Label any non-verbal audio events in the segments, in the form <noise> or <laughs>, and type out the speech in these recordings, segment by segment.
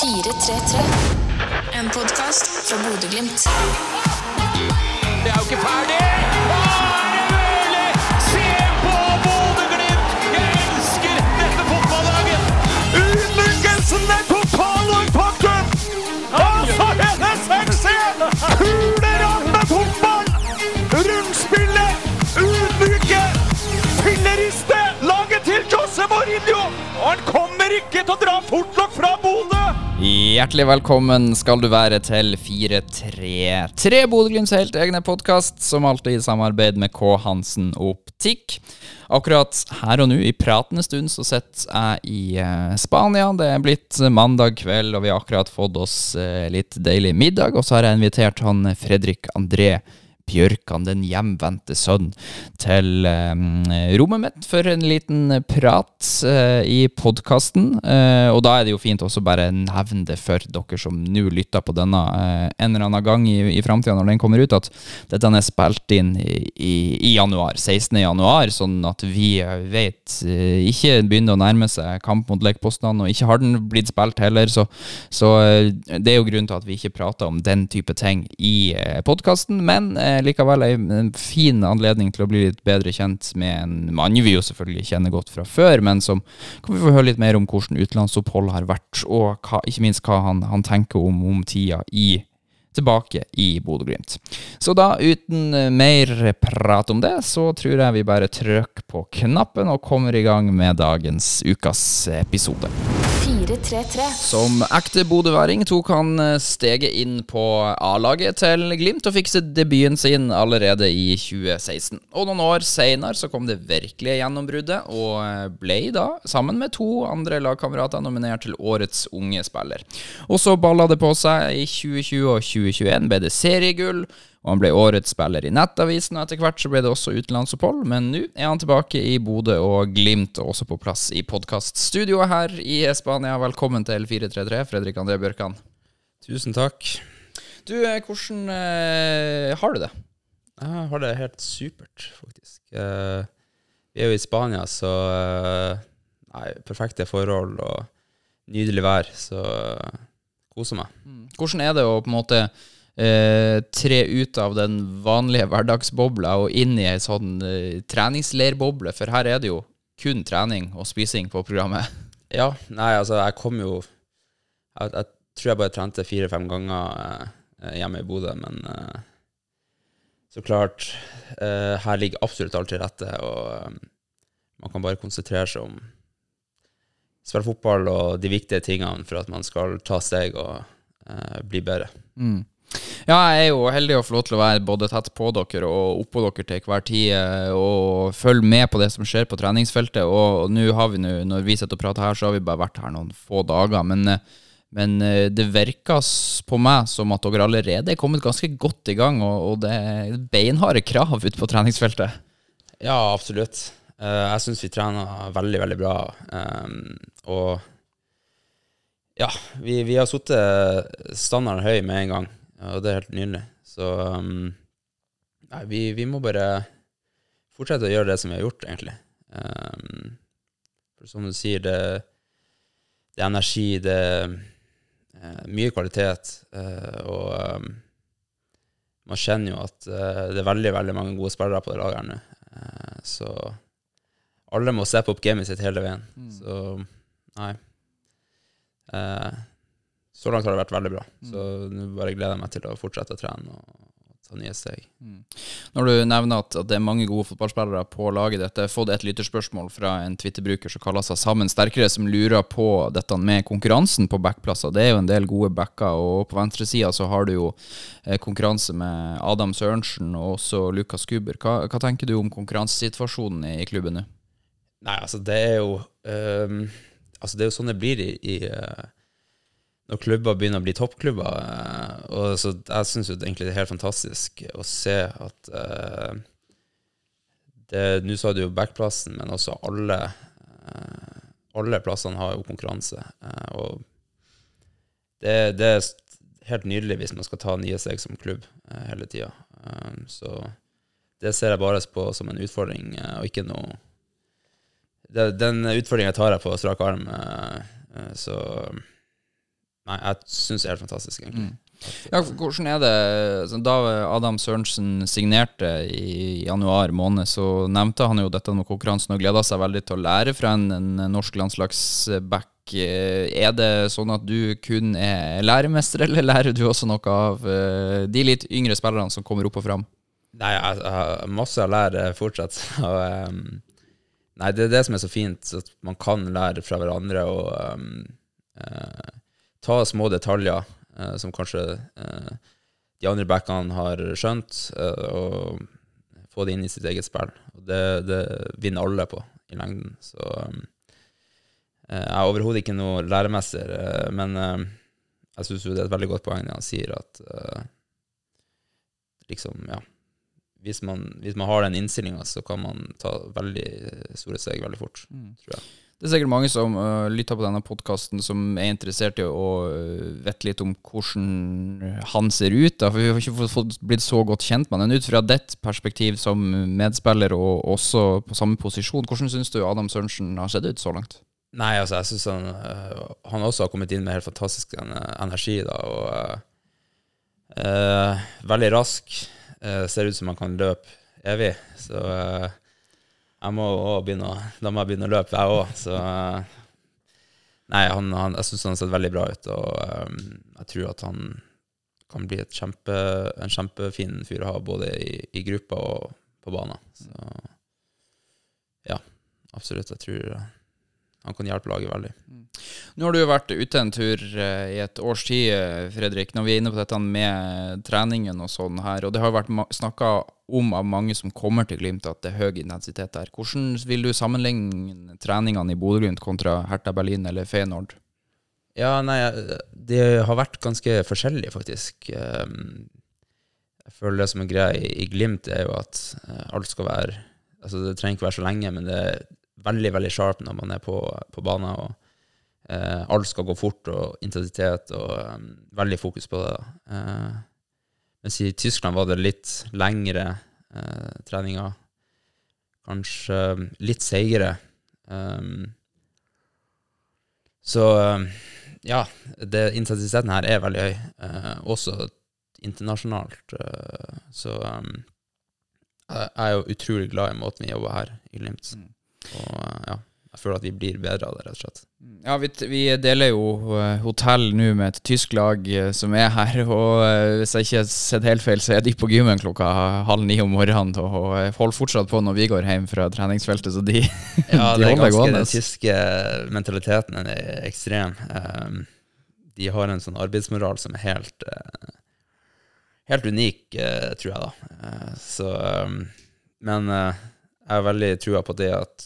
433. En podkast fra Bodø-Glimt. Det er jo ikke ferdig! Er det mulig? Se på Bodø-Glimt! Jeg elsker dette fotballaget! Utmerkelsen er total ikke til å dra fortlokk fra Bodø! Hjertelig velkommen skal du være til 433, Bodø-Glimts helt egne podkast, som alltid i samarbeid med K. Hansen Optikk. Akkurat her og nå, i pratende stund, så sitter jeg i eh, Spania. Det er blitt mandag kveld, og vi har akkurat fått oss eh, litt deilig middag. Og så har jeg invitert han Fredrik André Bjørkan, den hjemvendte sønn, til eh, rommet mitt for en liten prat eh, i podkasten. Eh, og da er det jo fint også bare nevne det for dere som nå lytter på denne eh, en eller annen gang i, i framtida når den kommer ut, at dette er spilt inn i, i, i januar, 16. januar, sånn at vi vet ikke begynner å nærme seg kamp mot Lech og ikke har den blitt spilt heller, så, så det er jo grunnen til at vi ikke prater om den type ting i podkasten, men likevel en fin anledning til å bli litt bedre kjent med en mann vi jo selvfølgelig kjenner godt fra før, men som kan vi få høre litt mer om hvordan utenlandsopphold har vært, og hva, ikke minst hva han, han tenker om, om tida i tilbake i Bodø-Glimt. Så da, uten eh, mer prat om det, så tror jeg vi bare trykker på knappen og kommer i gang med dagens ukas episode. 433. Som ekte bodøværing tok han eh, steget inn på A-laget til Glimt og fikset debuten sin allerede i 2016. Og noen år seinere så kom det virkelige gjennombruddet, og eh, ble da, sammen med to andre lagkamerater, nominert til Årets unge spiller. Og så balla det på seg. I 2020 og 2021 ble det seriegull. Og han ble årets spiller i Nettavisen, og etter hvert så ble det også utenlandsopphold. Men nå er han tilbake i Bodø og Glimt, og også på plass i podkaststudioet her i Spania. Velkommen til 433, Fredrik André Bjørkan. Tusen takk. Du, eh, hvordan eh, har du det? Jeg har det helt supert, faktisk. Eh, vi er jo i Spania, så eh, Nei, perfekte forhold og nydelig vær, så eh, koser meg. Hvordan er det å på en måte eh, tre ut av den vanlige hverdagsbobla og inn i ei sånn eh, treningsleirboble? For her er det jo kun trening og spising på programmet. <laughs> Ja, nei, altså, jeg kom jo Jeg, jeg tror jeg bare trente fire-fem ganger eh, hjemme i Bodø, men eh, så klart eh, Her ligger absolutt alt til rette, og eh, man kan bare konsentrere seg om spille fotball og de viktige tingene for at man skal ta steg og eh, bli bedre. Ja, jeg er jo heldig å få lov til å være både tett på dere og oppå dere til hver tid, eh, og følge med på det som skjer på treningsfeltet. Og nå har vi nå, når vi sitter og prater her, så har vi bare vært her noen få dager. Men, eh, men eh, det virker på meg som at dere allerede er kommet ganske godt i gang, og, det er beinharde krav ute på treningsfeltet. Ja, absolutt. Jeg syns vi trener veldig, veldig bra. Um, og ja, vi, vi har satt standarden høy med en gang, og det er helt nydelig. Så um, nei, vi, vi må bare fortsette å gjøre det som vi har gjort, egentlig. Um, for som du sier, det, det er energi, det er eh, mye kvalitet, uh, og um, man kjenner jo at uh, det er veldig, veldig mange gode spillere på det laget her nå. Så alle må steppe opp gamet sitt hele veien. Så nei. Eh, så langt har det vært veldig bra. Så nå bare gleder jeg meg til å fortsette å trene og, ta nye steg. Når du nevner at, at det er mange gode fotballspillere på laget ditt, jeg har fått et lytterspørsmål fra en Twitter-bruker som kaller seg Sammen sterkere, som lurer på dette med konkurransen på backplasser. Det er jo en del gode backer, og på venstresida så har du jo eh, konkurranse med Adam Sørensen og også Lukas Kuber. Hva, hva tenker du om konkurransesituasjonen i, i klubben nå? Nei, altså det er jo um, Altså det er jo sånn det blir i, i eh, når klubber begynner å bli toppklubber. eh, og så jeg syns egentlig det er helt fantastisk å se at uh, Nå sa du jo backplassen, men også alle uh, Alle plassene har jo konkurranse. Uh, og det, det er helt nydelig hvis man skal ta nye steg som klubb hele tida. så det ser jeg bare på som en utfordring, og ikke noe det, den utfordringa tar jeg på strak arm. så Nei, jeg syns det er helt fantastisk, egentlig. Ja, hvordan er det Da Adam Sørensen signerte i januar måned, så nevnte han jo dette med konkurransen og gleda seg veldig til å lære fra en, en norsk landslagsback. Eh, Er det sånn at du kun er læremester, eller lærer du også noe av eh, de litt yngre spillerne som kommer opp og fram? Nei, jeg, jeg masse å lære fortsatt. <laughs> Og, um, nei, det er det som er så fint, at man kan lære fra hverandre og um, eh, ta små detaljer eh, som kanskje eh, de andre backene har skjønt, eh, og få det inn i sitt eget spill. Og det, det vinner alle på i lengden. Så jeg er overhodet ikke noe læremester, men jeg syns det er et veldig godt poeng når han sier at liksom, ja hvis man, hvis man har den innstillinga, så kan man ta veldig store steg veldig fort, tror jeg. Det er sikkert mange som uh, lytter på denne podkasten som er interessert i å uh, vite litt om hvordan han ser ut. Da, for Vi har ikke fått- blitt så godt kjent med han. Ut fra ditt perspektiv som medspiller og også på samme posisjon, hvordan syns du Adam Sørensen har sett ut så langt? Nei, altså, jeg syns han, uh, han også har kommet inn med helt fantastisk en- energi, da, og veldig rask. Ser ut som han kan løpe evig, så jeg må også begynne å, da må jeg begynne å løpe, jeg òg. Øh, Nei, han, han, jeg syns han har sett veldig bra ut, og um, jeg tror at han kan bli kjempe, en kjempefin fyr å ha både i, i gruppa og på banen. Så ja, absolutt. Jeg tror øh, han kan hjelpe laget veldig. Nå har du jo vært ute en tur eh, i et års tid, eh, Fredrik. Når vi er inne på dette med treningen og sånn her, og det har vært snakka om av mange som kommer til Glimt, at det er høy intensitet der. Hvordan vil du sammenligne treningene i Bodø-Glimt kontra Hertha Berlin eller Feyenoord? Ja, nei, det har vært ganske forskjellig, faktisk. Um, Jeg føler det som er greia i, Glimt, er jo at eh, alt skal være Altså, det trenger ikke være så lenge, men det er veldig, veldig sharp når man er på, på banen, og eh, alt skal gå fort, og intensitet, og um, veldig fokus på det. Eh, mens i Tyskland var det litt lengre eh, treninger. Kanskje litt seigere. Um, så ja, det, intensiteten her er veldig høy, eh, også internasjonalt. eh, så um, jeg er jo utrolig glad i måten vi jobber her i Glimt. Og ja, jeg føler at vi blir bedre av det, rett og slett. Ja, vi, vi deler jo eh, hotell nå med et tysk lag eh, som er her, <laughs> og eh, hvis jeg ikke har sett helt feil, så er de på gymmen klokka halv ni om morgenen og holder fortsatt på når vi går hjem fra treningsfeltet, så de, <laughs> Ja, de er holder gående. den tyske mentaliteten den er ekstrem. Um, de har en sånn arbeidsmoral som er helt Helt unik, tror jeg, da. Så um, Men jeg har veldig trua på det at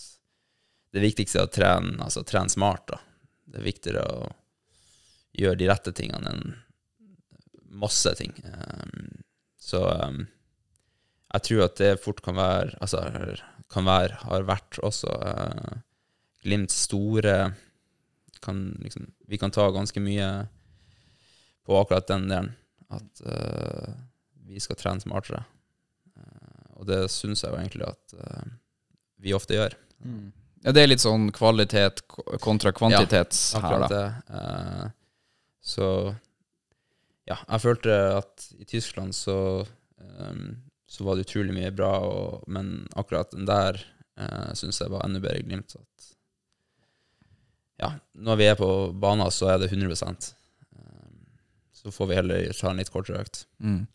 det viktigste er å trene, altså trene smart, da. Det er viktigere å gjøre de rette tingene enn masse ting. Um, så um, jeg tror at det fort kan være Altså kan være, har vært også uh, Glimts store kan liksom, Vi kan ta ganske mye på akkurat den delen. At uh, vi skal trene smartere. Uh, og det syns jeg jo egentlig at uh, vi ofte gjør. Ja, det er litt sånn kvalitet kontra kvantitet her, da. Eh, så ja, jeg følte at i Tyskland så, um, så var det utrolig mye bra, og, men akkurat den der uh, syns jeg var enda bedre i Glimt. At, ja, når vi er på banen, så er det 100 Um, Så får vi heller ta en litt kortere økt. Mm.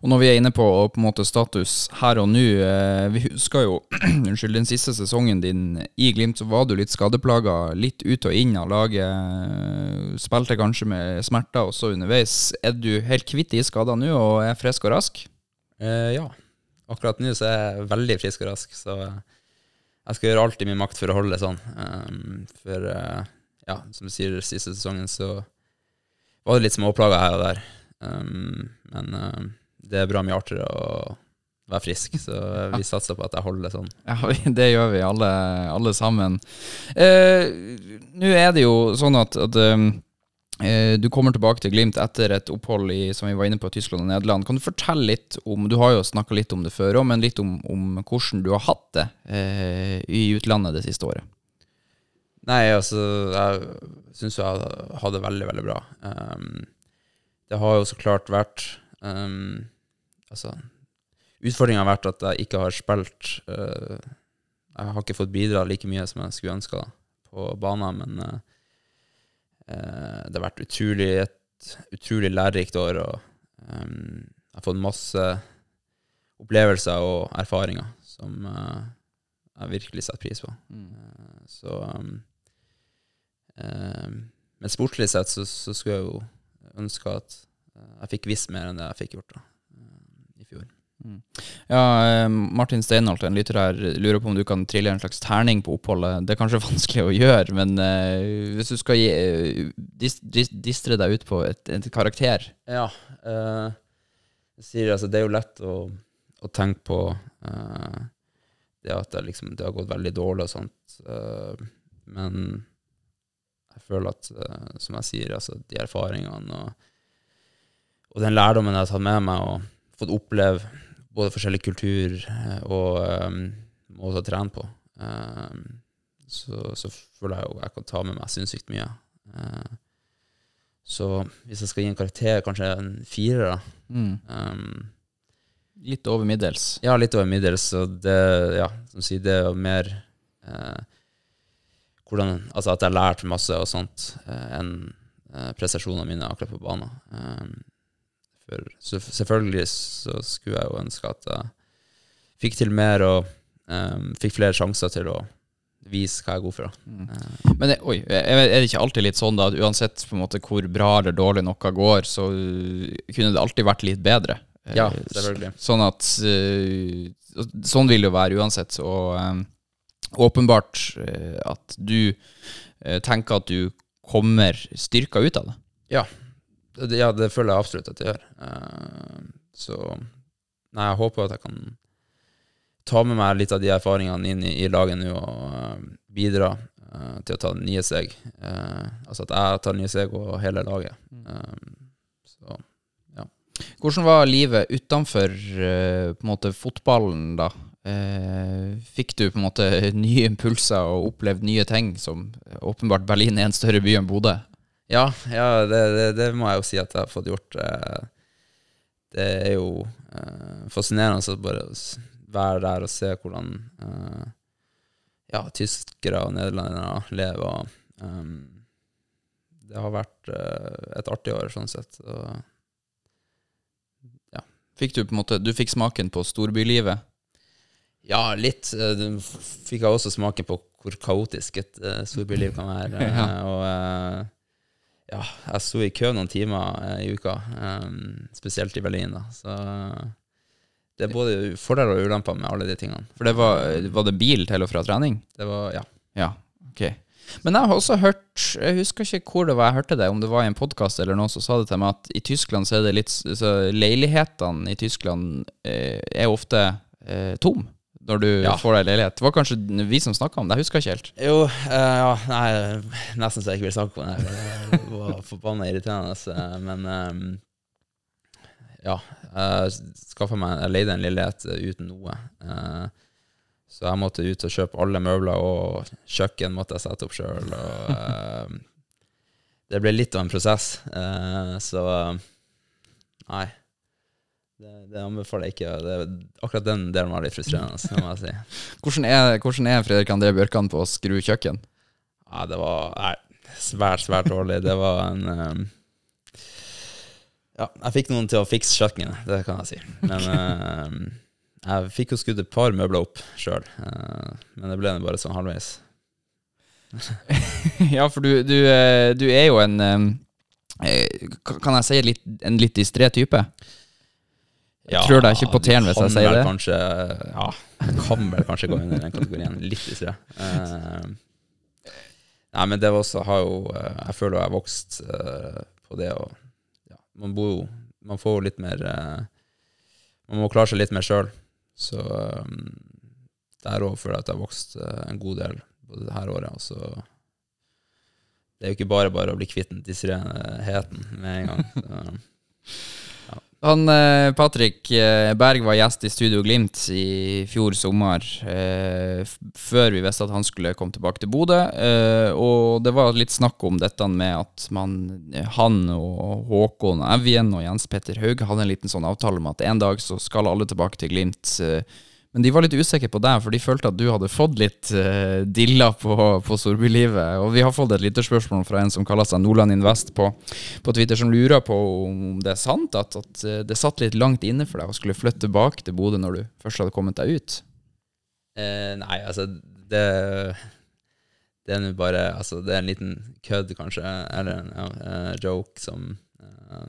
Og når vi er inne på på en måte status her og nå eh, Vi husker jo <clears throat> Unnskyld, den siste sesongen din i Glimt, så var du litt skadeplaga. Litt ut og inn av laget. eh, Spilte kanskje med smerter også underveis. Er du helt kvitt de skadene nå og er frisk og rask? Eh, ja. Akkurat nå så er jeg veldig frisk og rask, så jeg skal gjøre alt i min makt for å holde det sånn. Um, for uh, ja, som du sier, siste sesongen så var det litt småplager her og der. Um, men uh, det er bra mye artigere å være frisk, så vi satser på at jeg holder det sånn. Ja, det gjør vi alle, alle sammen. Uh, Nå er det jo sånn at, at um, eh, du kommer tilbake til Glimt etter et opphold i som vi var inne på, Tyskland og Nederland. Kan du fortelle litt om Du har jo snakka litt om det før òg, men litt om, om hvordan du har hatt det eh, i utlandet det siste året? Nei, altså, jeg syns jeg hadde det veldig, veldig bra. Um, det har jo så klart vært um, Altså, utfordringa har vært at jeg ikke har spilt uh, Jeg har ikke fått bidra like mye som jeg skulle ønska på banen, men uh, uh, det har vært utrolig, et utrolig lærerikt år, og um, jeg har fått masse opplevelser og erfaringer som jeg virkelig setter pris på. Uh, så um, Men sportslig sett så, så, skulle jeg jo ønske at jeg fikk visst mer enn det jeg fikk gjort da, i fjor. Ja, Martin Steinholt, en lytter her, lurer på om du kan trille en slags terning på oppholdet. Det er kanskje <laughs> vanskelig å gjøre, men hvis du skal gi, dist, dist, distre deg ut på et, et karakter Ja. Uh, sier altså, det er jo lett å, å tenke på det at det, liksom, det har gått veldig dårlig og sånt. Uh, men jeg føler at, uh, som jeg sier, altså, de erfaringene og, og, den lærdommen jeg har tatt med meg og fått oppleve både forskjellig kultur uh, og um, måter å trene på, så, så, føler jeg jo jeg kan ta med meg sinnssykt mye. så hvis jeg skal gi en karakter, kanskje en firer, da. Mm. Um, Litt over middels? Ja, litt over middels. Og det, ja, som sier, det er mer eh, hvordan, Altså at jeg har lært masse og sånt eh, enn eh, prestasjonene mine akkurat på banen. for selvfølgelig så skulle jeg jo ønske at jeg fikk til mer og fikk flere sjanser til å vise hva jeg er god for. Mm. Men det, oi, er det ikke alltid litt sånn da at uansett på en måte hvor bra eller dårlig noe går, så kunne det alltid vært litt bedre? Ja, selvfølgelig. Sånn at uh, Sånn vil det jo være uansett. Og um, åpenbart uh, at du uh, tenker at du kommer styrka ut av det. Ja. Ja, det føler jeg absolutt at jeg gjør. så Nei, jeg håper at jeg kan ta med meg litt av de erfaringene inn i, i laget nå og bidra til å ta nye steg. altså at jeg tar nye steg, og hele laget. så ja. hvordan var livet utenfor uh, på en måte fotballen, da? Uh, fikk du på en måte <laughs> nye impulser og opplevd nye ting, som åpenbart Berlin er en større by enn Bodø? Ja, ja det, det, det, må jeg jo si at jeg har fått gjort. Uh, det er jo fascinerende å bare være der og se hvordan ja, tyskere og nederlendere lever. Um, det har vært et artig år, sånn sett. og Fikk du på en måte, du fikk smaken på storbylivet? Ja, litt. Eh, du fikk jeg også smake på hvor kaotisk et uh, storbyliv kan være. <laughs> ja. Og uh, ja, jeg sto i kø noen timer uh, i uka, um, spesielt i Berlin. da, så det er både fordeler og ulemper med alle de tingene. For det var, var, det bil til og fra trening? Det var, ja. Ja, ok. Men jeg har også hørt Jeg husker ikke hvor det var jeg hørte det, om det var i en podkast eller noen som sa det til meg, at i Tyskland så er det litt så Leilighetene i Tyskland eh, er ofte eh, tom når du ja. får deg leilighet. Det var kanskje vi som snakka om det, jeg husker ikke helt. Jo, uh, ja, nei, nesten så jeg ikke vil snakke om det. Det var forbanna irriterende. Men um, ja, jeg skaffa meg Jeg leide en leilighet uten noe. Uh, så jeg måtte ut og kjøpe alle møbler, og kjøkken måtte jeg sette opp sjøl. Uh, det ble litt av en prosess, uh, så nei. Det, det, anbefaler jeg ikke. Det, akkurat den delen var litt frustrerende. <laughs> må jeg si. hvordan, er, hvordan er Fredrik André Bjørkan på å skru kjøkken? Ja, det var nei, svært, svært dårlig. Det var en um, Ja, jeg fikk noen til å fikse kjøkkenet, det kan jeg si. Men um, jeg fikk jo skutt et par møbler opp sjøl, uh, men det ble bare sånn halvveis. <laughs> ja, for du, du, eh, du, er jo en eh, Kan jeg si litt, en litt distré type? Jeg ja, tror deg ikke på tærne hvis jeg sier det. Kanskje, ja, kan vel kanskje gå i den kategorien. Litt distré. Uh, nei, men det var også har jo Jeg føler jeg har vokst uh, på det, og ja, man bor jo Man får jo litt mer Man må klare seg litt mer sjøl. Så um, der òg føler jeg at jeg har vokst uh, en god del både det her året. Og så det er jo ikke bare bare å bli kvitt den distraheten med en gang. Så. Han, eh, Patrick eh, Berg var gjest i Studio Glimt i fjor sommer, eh, før vi visste at han skulle komme tilbake til Bodø. Eh, og det var litt snakk om dette med at man, han og Håkon Evjen og Jens Petter Haug hadde en liten sånn avtale om at en dag så skal alle tilbake til Glimt. Men de var litt usikre på deg, for de følte at du hadde fått litt uh, dilla på, på storbylivet. Og vi har fått et lytterspørsmål fra en som kaller seg Nordland Invest på, på Twitter, som lurer på om det er sant at, at eh, det satt litt langt inne for deg å skulle flytte tilbake til Bodø når du først hadde kommet deg ut. Eh, nei, altså det Det er nå bare Altså, det er en liten kødd, kanskje, eller en eh, joke som uh,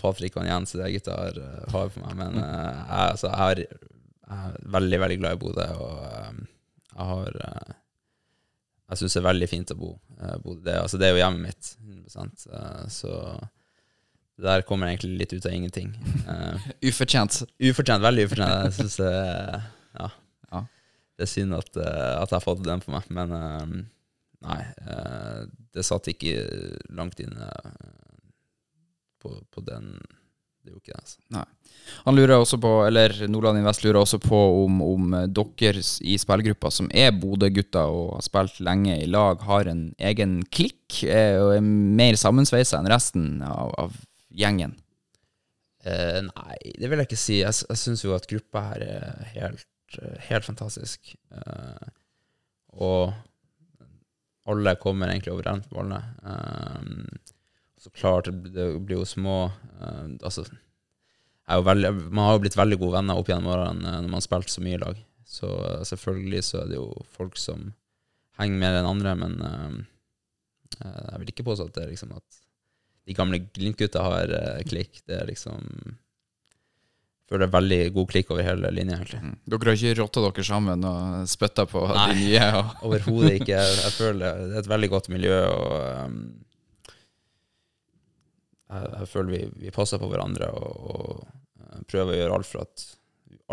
Patrick og Jens og de gutta har, har for meg. Men uh, jeg, altså, jeg, har, jeg er veldig, veldig glad i Bodø, og eh, jeg har eh, Jeg syns det er veldig fint å bo uh, Bodø. Det, altså, det er jo hjemmet mitt, 100 eh, så det der kommer egentlig litt ut av ingenting. Eh, <laughs> Ufortjent. Ufortjent, veldig ufortjent. Jeg synes ja. Ja. det er synd at, eh, at jeg har fått den på meg, men eh, nei. eh, det satt ikke langt inne eh, på, på den Det gjorde ikke det, altså. Han lurer også på, eller Nordland Invest lurer også på om, om eh, dere i spillgruppa som er Bodø-gutter og har spilt lenge i lag, har en egen klikk eh, og er mer sammensveisa enn resten av, av gjengen. Eh, nei, det vil jeg ikke si. Jeg, jeg syns jo at gruppa her er helt, eh, helt fantastisk. Eh, og alle kommer egentlig overens med alle. Eh, så klart, det blir jo små eh, Altså, veldig, man har jo blitt veldig gode venner opp gjennom årene eh, når man har spilt så mye i lag. Så eh, selvfølgelig så er det jo folk som henger mer enn andre, men eh, eh, jeg vil ikke påstå at det er liksom at de gamle Glimt-gutta har eh, klikk. Det er liksom Føler det er veldig god klikk over hele linja, egentlig. Mm. Dere har ikke rotta dere sammen og spytta på Nei. de nye? Og, Overhodet ikke. Jeg føler det er et veldig godt miljø, og um, jeg, jeg føler vi, vi passer på hverandre og, og prøver å gjøre alt for at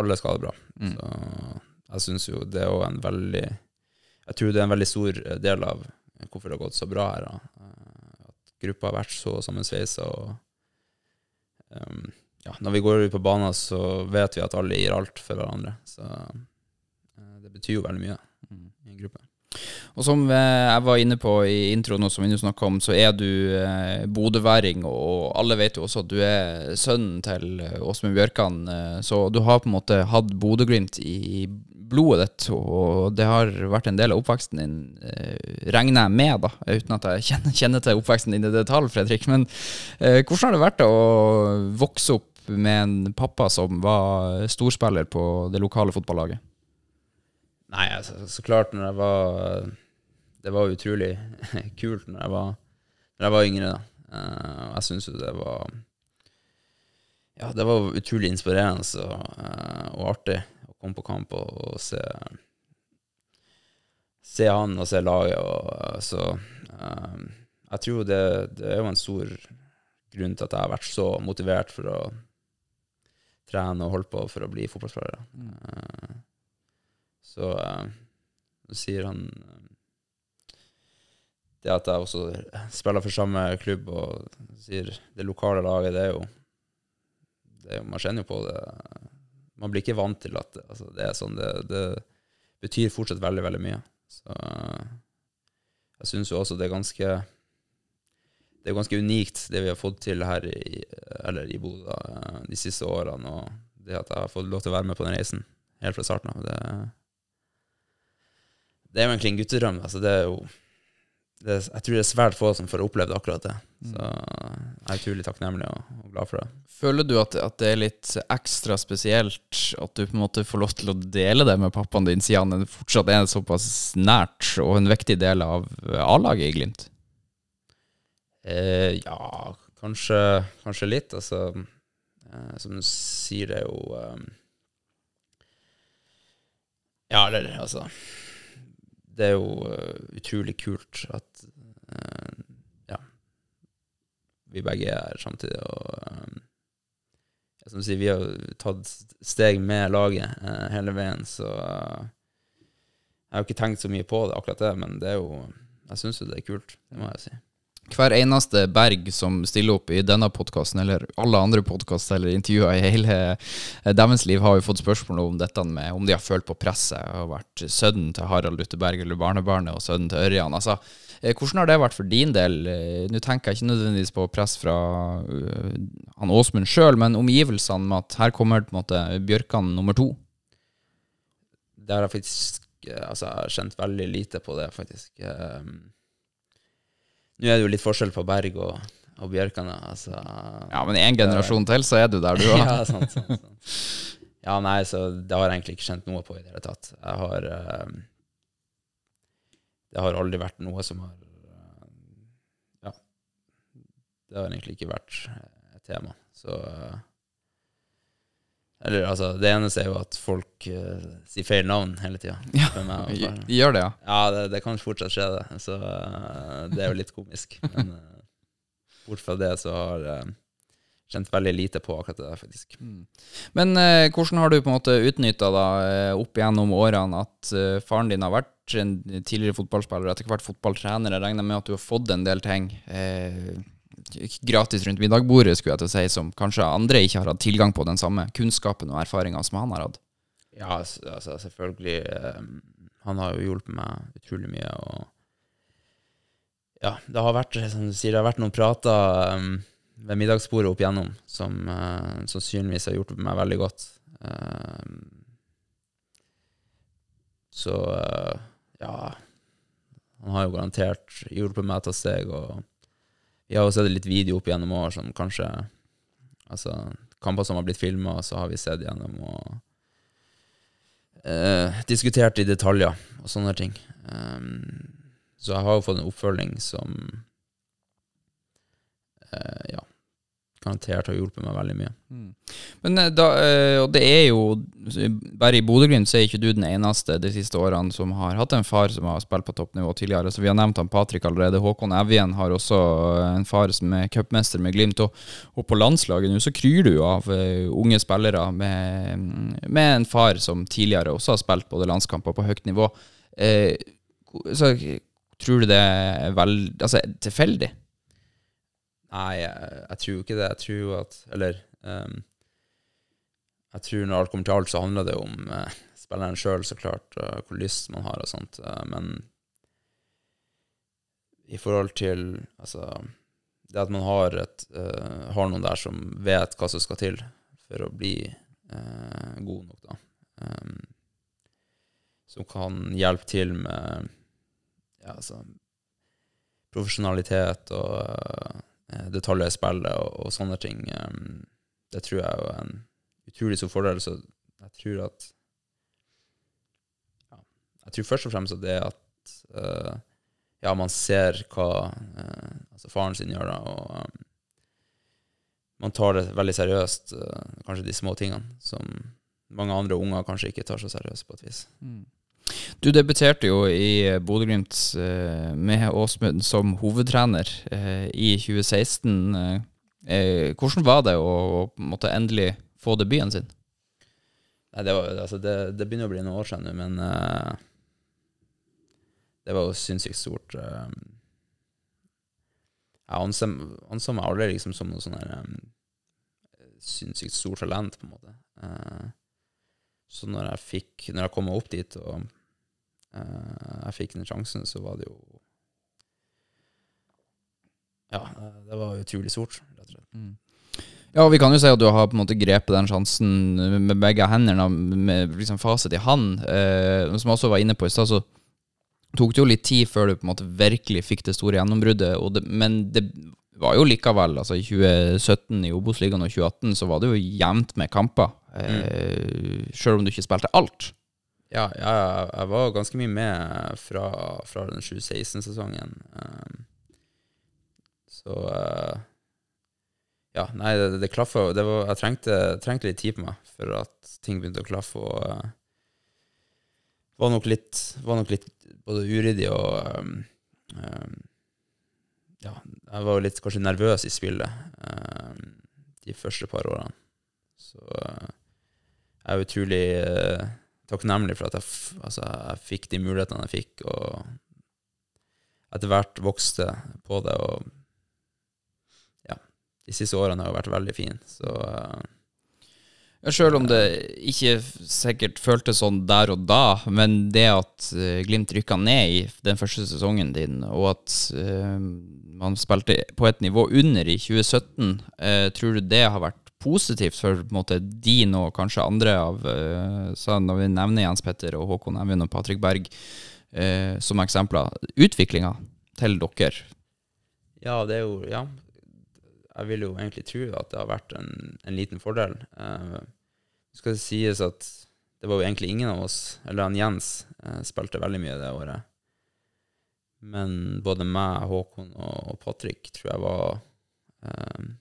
alle skal ha det bra. Mm. Så jeg syns jo det er en veldig Jeg tror det er en veldig stor del av hvorfor det har gått så bra her. Da. At gruppa har vært så sammensveisa. Um, ja, når vi går ut på banen, så vet vi at alle gir alt for hverandre. Så eh, det betyr jo veldig mye Mm. i en gruppe. Og som eh, jeg var inne på i introen, og som vi nå snakker om, så er du eh, bodøværing, og alle vet jo også at du er sønnen til eh, Åsmund Bjørkan, så du har på en måte hatt Bodø-Glimt i blodet ditt, og det har vært en del av oppveksten din, regner jeg med, da, uten at jeg kjenner, kjenner til oppveksten din i detalj, Fredrik. Men eh, hvordan har det vært å vokse opp med en pappa som var storspiller på det lokale fotballaget? Nei, altså, så klart når jeg var Det var utrolig <laughs> kult når jeg var, når jeg var yngre. da. Uh, jeg syns jo det var Ja, det var utrolig inspirerende og, uh, og artig å komme på kamp og, og se Se han og se laget. Og, eh, så uh, jeg tror det, det er jo en stor grunn til at jeg har vært så motivert for å trene og holde på for å bli fotballspiller. Eh, så uh, sier han eh, Det at jeg også spiller for samme klubb og sier det lokale laget, det er jo, det er Man kjenner jo på det. Man blir ikke vant til at altså, det er sånn. Det, det betyr fortsatt veldig, veldig mye. Så eh, jeg syns jo også det er ganske det er ganske unikt, det vi har fått til her i, eller i Bodø de siste årene. Og det at jeg har fått lov til å være med på den reisen helt fra starten av. Det, det er jo egentlig en guttedrøm. Altså det er jo det, er- Jeg tror det er svært få som får opplevd akkurat det. Så jeg er utrolig takknemlig og, og glad for det. Føler du at, at det er litt ekstra spesielt at du på en måte får lov til å dele det med pappaen din, siden han fortsatt er såpass nært og en viktig del av A-laget i Glimt? Eh, ja, kanskje, kanskje litt. Altså, eh, som du sier, det er jo eh, Ja, eller altså Det er jo eh, utrolig kult at eh, ja, vi begge er her samtidig. Og eh, som sier, vi har tatt steg med laget eh, hele veien, så eh, jeg har ikke tenkt så mye på det, akkurat det, men det er jo Jeg syns jo det er kult, det må jeg si. Hver eneste Berg som stiller opp i denne podkasten, eller alle andre podkaster eller intervjuer i hele eh, deres liv, har jo fått spørsmål om dette med om de har følt på presset og vært sønnen til Harald Lutteberg eller barnebarnet og sønnen til Ørjan. Altså, eh, hvordan har det vært for din del? Eh, Nå tenker jeg ikke nødvendigvis på press fra uh, han Åsmund sjøl, men omgivelsene med at her kommer på en måte Bjørkan nummer to. Det har jeg faktisk Altså, jeg har kjent veldig lite på det, faktisk. Um, Nå er det jo litt forskjell på Berg og, og Bjørkane. Altså, Ja, men en generasjon til, så er du der, du òg. <laughs> ja, sant, sant, sant. Ja, nei, så det har jeg egentlig ikke kjent noe på i det hele tatt. Jeg har um, Det har aldri vært noe som har Ja. Det har egentlig ikke vært et tema. Så uh, Eller altså, det eneste er jo at folk uh, sier feil navn hele tida. <laughs> Ja, De gjør det, ja. Ja, det, det kan fortsatt skje, det. Så uh, det er jo litt komisk. <laughs> Men uh, bort fra det så har jeg kjent veldig lite på akkurat det der, faktisk. Men eh, hvordan har du på en måte utnytta opp gjennom årene at faren din har vært en tidligere fotballspiller, etter hvert fotballtrener? Jeg regner med at du har fått en del ting eh, gratis rundt middagbordet, skulle jeg til å si, som kanskje andre ikke har hatt tilgang på den samme kunnskapen og erfaringa som han har hatt? Ja, altså selvfølgelig eh, Han har jo hjulpet meg utrolig mye, og Ja, det har vært, som du sier, det har vært noen prater um, ved middagsbordet opp igjennom som eh, sannsynligvis har gjort meg veldig godt. Eh, så eh, ja Han har jo garantert hjulpet meg til å steg, og vi har jo sett litt video opp gjennom år som kanskje Altså, kamper som har blitt filma, så har vi sett gjennom og eh, diskutert i detaljer og sånne ting. Um, så jeg har jo fått en oppfølging som eh, ja, garantert har hjulpet meg veldig mye. Men eh, da, eh, og det er jo Bare i Bodø-Glimt så er ikke du den eneste de siste årene som har hatt en far som har spilt på toppnivå tidligere. Så Vi har nevnt han Patrick allerede. Håkon Evjen har også eh, en far som er cupmester med Glimt. Og, og på landslaget nå så kryr du av unge spillere med, med en far som tidligere også har spilt både landskamper på høyt nivå. Eh, så tror du det er vel, altså, tilfeldig? Nei, jeg, jeg tror ikke det. Jeg tror at Eller um, jeg tror når alt kommer til alt, så handler det om uh, spilleren sjøl, så klart, uh, hvor lyst man har og sånt. Uh, men i forhold til altså, det at man har, et, uh, har noen der som vet hva som skal til for å bli uh, god nok, da. Um, som kan hjelpe til med ja, altså, profesjonalitet og eh, detaljer i spillet og, og sånne ting. Um, det tror jeg er en utrolig stor fordel. Så jeg tror at ja, Jeg tror først og fremst at det er at uh, ja, man ser hva uh, altså faren sin gjør, da, og um, man tar det veldig seriøst, uh, kanskje de små tingene, som mange andre unger kanskje ikke tar så seriøst på et vis. Du debuterte jo i Bodø-Glimt eh, med Åsmund som hovedtrener eh, i 2016. Eh, hvordan var det å, måte endelig få debuten sin? Nei, det, var, altså det, det begynner å bli noen år siden nå, men uh, det var jo sinnssykt stort. eh. jeg anså anså meg aldri liksom som noe sånn um, sinnssykt stort talent, på en måte. Eh, så når jeg fikk Når jeg kom opp dit, og eh, jeg fikk den sjansen, så var det jo Ja, det var utrolig stort, rett og slett. Ja, vi kan jo si at du har på en måte grepet den sjansen med begge hendene, med liksom fasit i hand. Eh, som jeg også var inne på i stad, så tok det jo litt tid før du på en måte virkelig fikk det store gjennombruddet. Og det, men det var jo likevel, altså i 2017 i Obos-ligaen og 2018, så var det jo jevnt med kamper. Eh, Sjøl om du ikke spilte alt. Ja, ja, jeg var ganske mye med fra, fra den 2016-sesongen. Um, så uh, Ja, nei, det, det klaffa Jeg trengte, trengte litt tid på meg for at ting begynte å klaffe, og uh, var nok litt Var nok litt både uryddig og um, um, Ja, jeg var litt kanskje nervøs i spillet de første par årene. Så jeg er utrolig uh, takknemlig for at jeg, altså, jeg fikk de mulighetene jeg fikk, og etter hvert vokste på det. Og de siste årene har jo vært veldig fine. Så uh, Ja, Selv om det ikke sikkert føltes sånn der og da, men det at eh, Glimt rykka ned i den første sesongen din, og at uh, man spilte på et nivå under i 2017, uh, tror du det har vært positivt for måte, din og kanskje andre av eh, Når vi nevner Jens Petter og Håkon Evjen og Patrick Berg eh, som eksempler, utviklinga til dere? ja, det er jo Ja. Jeg vil jo egentlig tro at det har vært en, en liten fordel. Eh, det sies at det var jo egentlig ingen av oss, eller han Jens, eh, spilte veldig mye det året. Men både meg, Håkon og Patrick tror jeg var eh,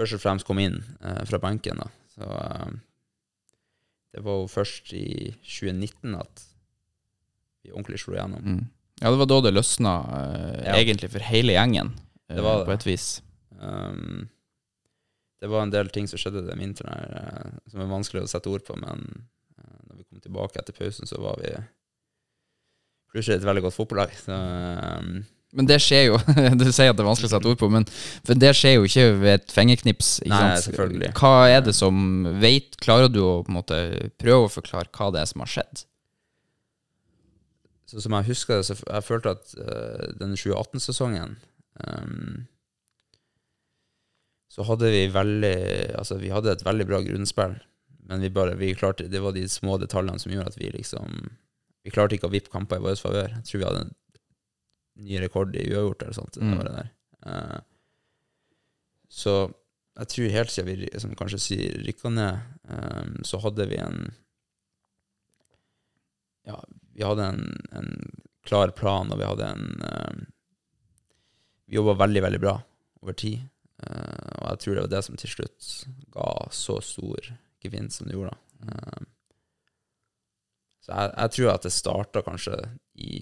Først og fremst kom inn eh, fra benken, da. Så eh, det var jo først i 2019 at vi ordentlig slo igjennom. Mm. Ja, det var da det løsna, eh, Ja. egentlig for hele gjengen, eh, Det var det. på et vis. Um, det var en del ting som skjedde den vinteren her, eh, som er vanskelig å sette ord på, men uh, når vi kom tilbake etter pausen, så var vi plutselig et veldig godt fotballag. Så um, Men det skjer jo <laughs> Du sier at det er vanskelig å sette ord på, men det skjer jo ikke ved et fingerknips. Ikke Nei, selvfølgelig. Hva er det som vet, Klarer du å på en måte prøve å forklare hva det er som har skjedd? så som jeg husker det, så jeg følte at uh, denne 2018-sesongen um, så hadde vi veldig Altså, vi hadde et veldig bra grunnspill, men vi bare vi klarte Det var de små detaljene som gjorde at vi liksom Vi klarte ikke å vippe kamper i vår favør. Jeg tror vi hadde ny rekord i uavgjort eller sånt. Mm. Det der. Uh, så jeg tror helt siden vi som kanskje sier rykka ned, um, så hadde vi en Ja, vi hadde en, en klar plan, og vi hadde en um, Vi jobba veldig, veldig bra over tid. Uh, og jeg tror det var det som til slutt ga så stor gevinst som det gjorde. Eh, så jeg, jeg tror at det starta kanskje i,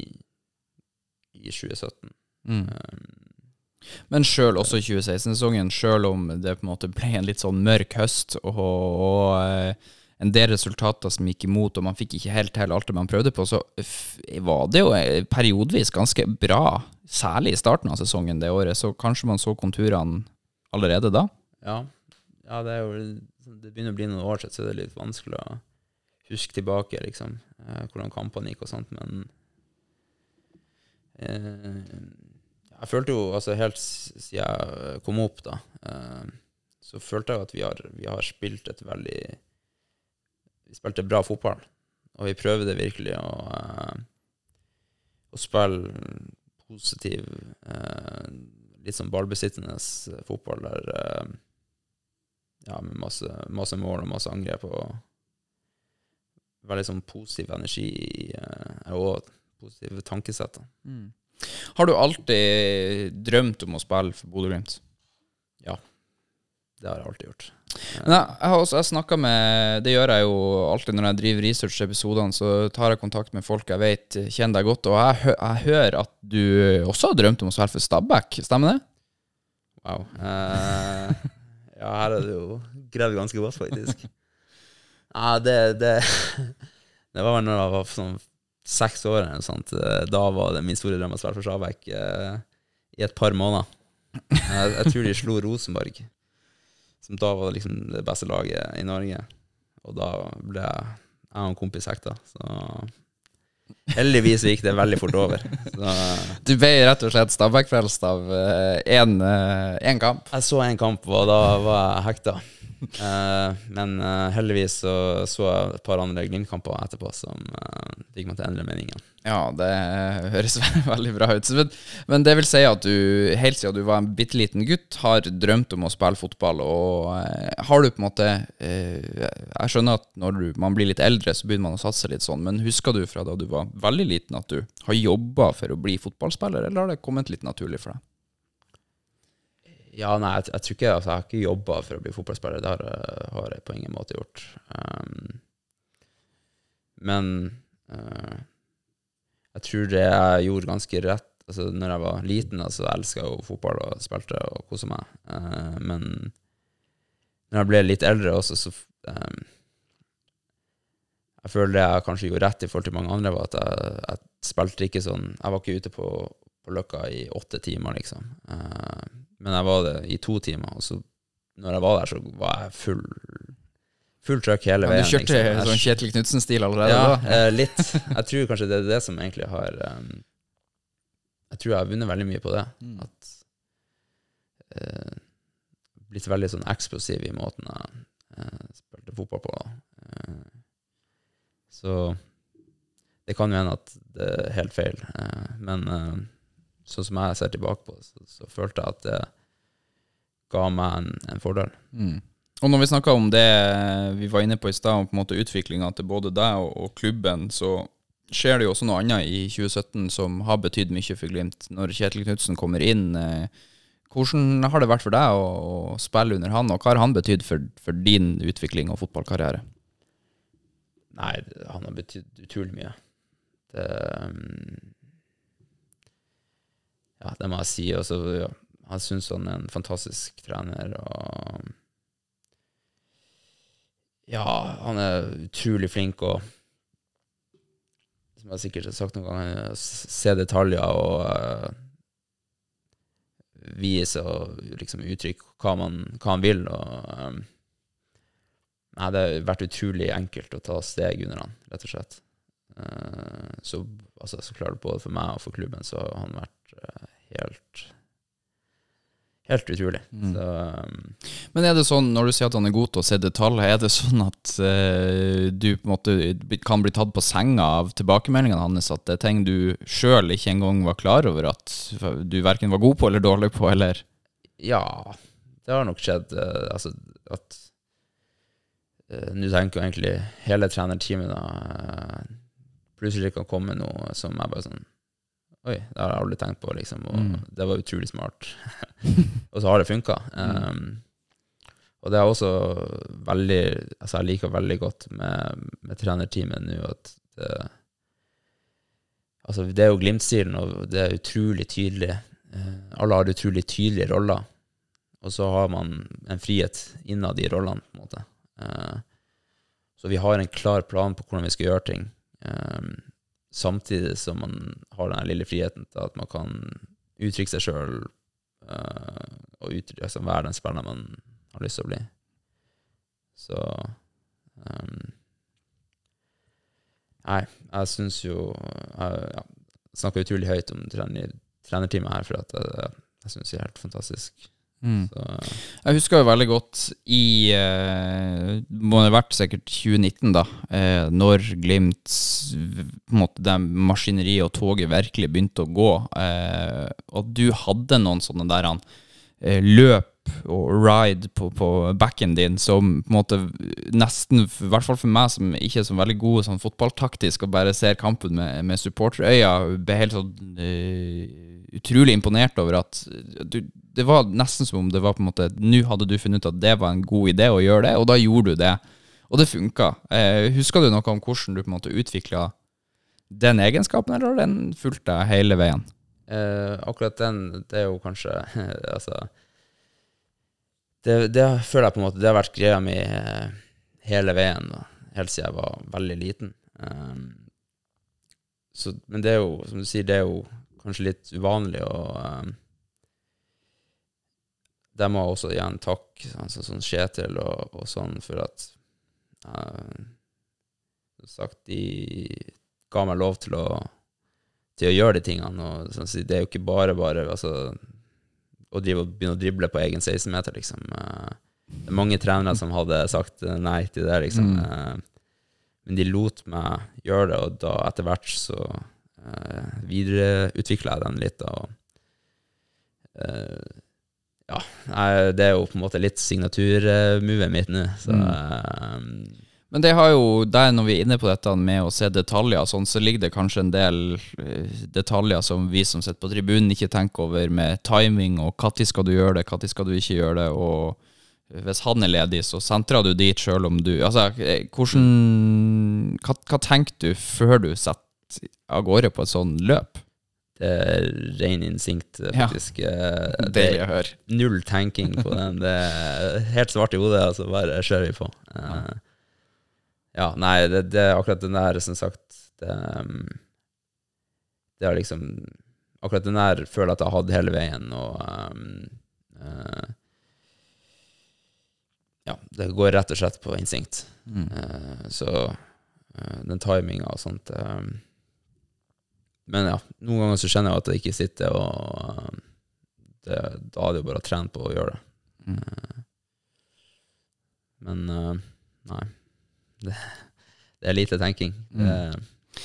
i 2017. Mm. Eh, Men sjøl også i 2016-sesongen, sjøl om det på en måte ble en litt sånn mørk høst, og, og eh, en del resultater som gikk imot, og man fikk ikke helt til alt det man prøvde på, så var det jo periodevis periodvis ganske bra, særlig i starten av sesongen det året, så kanskje man så konturene allerede da? ja, ja, det jo Det begynner å bli noen år siden, så det er litt vanskelig å huske tilbake, liksom, eh, hvordan kampene gikk og sånt, men eh, Jeg følte jo, altså helt siden jeg kom opp, da, eh, så følte jeg at vi har, vi har spilt et veldig Vi spilte bra fotball, og vi prøvde virkelig å, eh, å spille positiv, eh, litt sånn ballbesittende fotball der eh, Ja, med masse, masse mål og masse angrep og veldig sånn positiv energi Jeg og positive tankesettet. Mm. Har du alltid drømt om å spille for Bodø-Glimt? Det har jeg alltid gjort. Nei, jeg, har også jeg med Det gjør jeg jo alltid når jeg driver research-episodene. Så tar jeg kontakt med folk jeg vet kjenner deg godt. Og jeg, jeg hører at du også har drømt om å spille for Stabæk, stemmer det? Wow. Eh, ja, her er det jo gravd ganske godt, faktisk. <laughs> Ja, det, det <laughs> Det var vel når jeg var sånn seks år eller noe sånt. Da var det min store drøm å spille for Stabæk eh, i et par måneder. Jeg, jeg tror de slo Rosenborg, som da var liksom det beste laget i Norge. Og da ble jeg og en kompis hekta. Så heldigvis gikk det veldig fort over. Så Du ble rett og slett Stabæk-frelst av én kamp. Jeg så en kamp, og da var jeg hekta. Eh, men eh, heldigvis så, så jeg et par andre Glimt-kamper etterpå som eh, fikk meg til å endre meningen. Ja, det høres <laughs> veldig bra ut. Men, men det vil si at du helt siden du var en bitte liten gutt, har drømt om å spille fotball. Og eh, har du på en måte eh, Jeg skjønner at når du, man blir litt eldre, så begynner man å satse litt sånn, men husker du fra da du var veldig liten at du har jobba for å bli fotballspiller, eller har det kommet litt naturlig for deg? Ja, nei, jeg, jeg tror ikke altså, Jeg har ikke jobba for å bli fotballspiller. Det har, jeg- har jeg på ingen måte gjort. Um, men uh, jeg tror det jeg gjorde ganske rett Altså, når jeg var liten, altså, jeg jo fotball og spilte og kosa meg. Uh, men når jeg ble litt eldre også, så um, Jeg føler det jeg kanskje gjorde rett i forhold til mange andre, var at jeg, jeg spilte ikke sånn Jeg var ikke ute på, på Løkka i åtte timer, liksom. Uh, men jeg var det i to timer, og så når jeg var der, så var jeg full Full trøkk hele Ja, veien. du kjørte liksom. Sånn Kjetil Knutsen-stil allerede ja, da? eh, litt. Jeg tror kanskje det er det som egentlig har um, Jeg tror jeg har vunnet veldig mye på det. Mm. At uh, Blitt veldig sånn eksplosiv i måten jeg uh, spilte fotball på. Eh, så det kan jo hende at det er helt feil, eh, men eh, sånn som jeg ser tilbake på det, så, så følte jeg at det ga meg en, en fordel. Mm. Og når vi snakka om det vi var inne på i stad, om på utviklinga til både deg og, og klubben, så skjer det jo også noe annet i 2017 som har betydd mye for Glimt. Når Kjetil Knutsen kommer inn, eh, hvordan har det vært for deg å, å spille under han, og hva har han betydd for, for din utvikling og fotballkarriere? Nei, han har betydd utrolig mye. Det um, Ja, det må jeg si. Også, ja, jeg syns han er en fantastisk trener, og Ja, han er utrolig flink og Som jeg sikkert har sagt noen ganger, se detaljer og uh, vise og liksom uttrykke hva, hva han vil. og um, Nei, det har vært utrolig enkelt å ta steg under han, rett og slett. Eh, så, altså, så klart både for meg og for klubben så har han vært eh, helt Helt utrolig. Mm. Så um, Men er det sånn, når du sier at han er god til å se detaljer, er det sånn at uh, du på en måte kan bli tatt på senga av tilbakemeldingene hans, at det er ting du sjøl ikke engang var klar over at du verken var god på eller dårlig på, eller ja, det har nok skjedd Uh, altså at Nå tenker jo egentlig hele trenerteamet da eh, Plutselig kan komme noe som er bare sånn Oi, det har jeg aldri tenkt på, liksom. Og Mm. det var utrolig smart. <laughs> <laughs> og så har det funka. Um, og det er også veldig Altså, jeg liker veldig godt med, med trenerteamet nå at det Altså, det er jo Glimt-stilen, og det er utrolig tydelig. Uh, alle har utrolig tydelige roller, og så har man en frihet innad i rollene, på en måte. Eh, så vi har en klar plan på hvordan vi skal gjøre ting. Eh, samtidig som man har den lille friheten til at man kan uttrykke seg sjøl og uttrykke, altså være den spilleren man har lyst til å bli. Så um, Nei, jeg syns jo Jeg ja, snakker utrolig høyt om trener, trenerteamet her, for at jeg, jeg syns det er helt fantastisk. Mm. Så Jeg husker jo veldig godt i eh, Må det ha vært sikkert 2019, da. Eh, når Glimt måte, det maskineriet og toget virkelig begynte å gå. Eh, og du hadde noen sånne der han, eh, løp og ride på, på backen din som på en måte nesten, i hvert fall for meg som ikke er så veldig god sånn fotballtaktisk og bare ser kampen med, med supporterøyne, ble helt sånn eh, utrolig imponert over at du, det var nesten som om det var på en måte Nå hadde du funnet ut at det var en god idé å gjøre det, og da gjorde du det. Og det funka. Eh, husker du noe om hvordan du på en måte utvikla den egenskapen, eller har den fulgt deg hele veien? Eh, akkurat den, det er jo kanskje <laughs> Altså det, det føler jeg på en måte Det har vært greia mi eh, hele veien, da, helt siden jeg var veldig liten. Um, så, men det er jo, som du sier, det er jo kanskje litt uvanlig og... um, Der må jeg også igjen takke sånn, sånn Kjetil og, og sånn for at uh, Som sagt, de ga meg lov til å til å gjøre de tingene. Og sånn, så det er jo ikke bare bare altså, å drive begynne å drible på egen 16-meter, liksom. Eh, Det er mange trenere som hadde sagt eh, nei til det, liksom. Mm. Eh, Men de lot meg gjøre det, og da etter hvert så uh, videreutvikla jeg den litt. Og uh, ja, det er jo på en måte litt signaturmovet mitt nå, så eh, Men det har jo, der når vi er inne på dette med å se detaljer, sånn, så ligger det kanskje en del eh, detaljer som vi som sitter på tribunen ikke tenker over, med timing og når skal du gjøre det, når skal du ikke gjøre det. og hvis han er ledig, så sentrer du dit sjøl om du Altså, eh, hvordan hva, hva tenker du før du setter av gårde på et sånn løp? det er ren instinkt, faktisk. Ja. Eh, det Deilig å høre. null tenking på den. Det er helt svart i hodet, altså bare kjører vi på. Ja, ja, nei, det, det akkurat den der, som sagt Det, um, det er liksom Akkurat den der føler jeg at jeg har hatt hele veien, og um, uh, ja, det går rett og slett på instinkt. Mm. Uh, så uh, den timinga og sånt eh, Men ja, noen ganger så kjenner jeg at det ikke sitter, og eh, det, da er det jo bare å trene på å gjøre det. Mm. Eh, men eh, nei. Det, det er lite tenking. Mm. Det,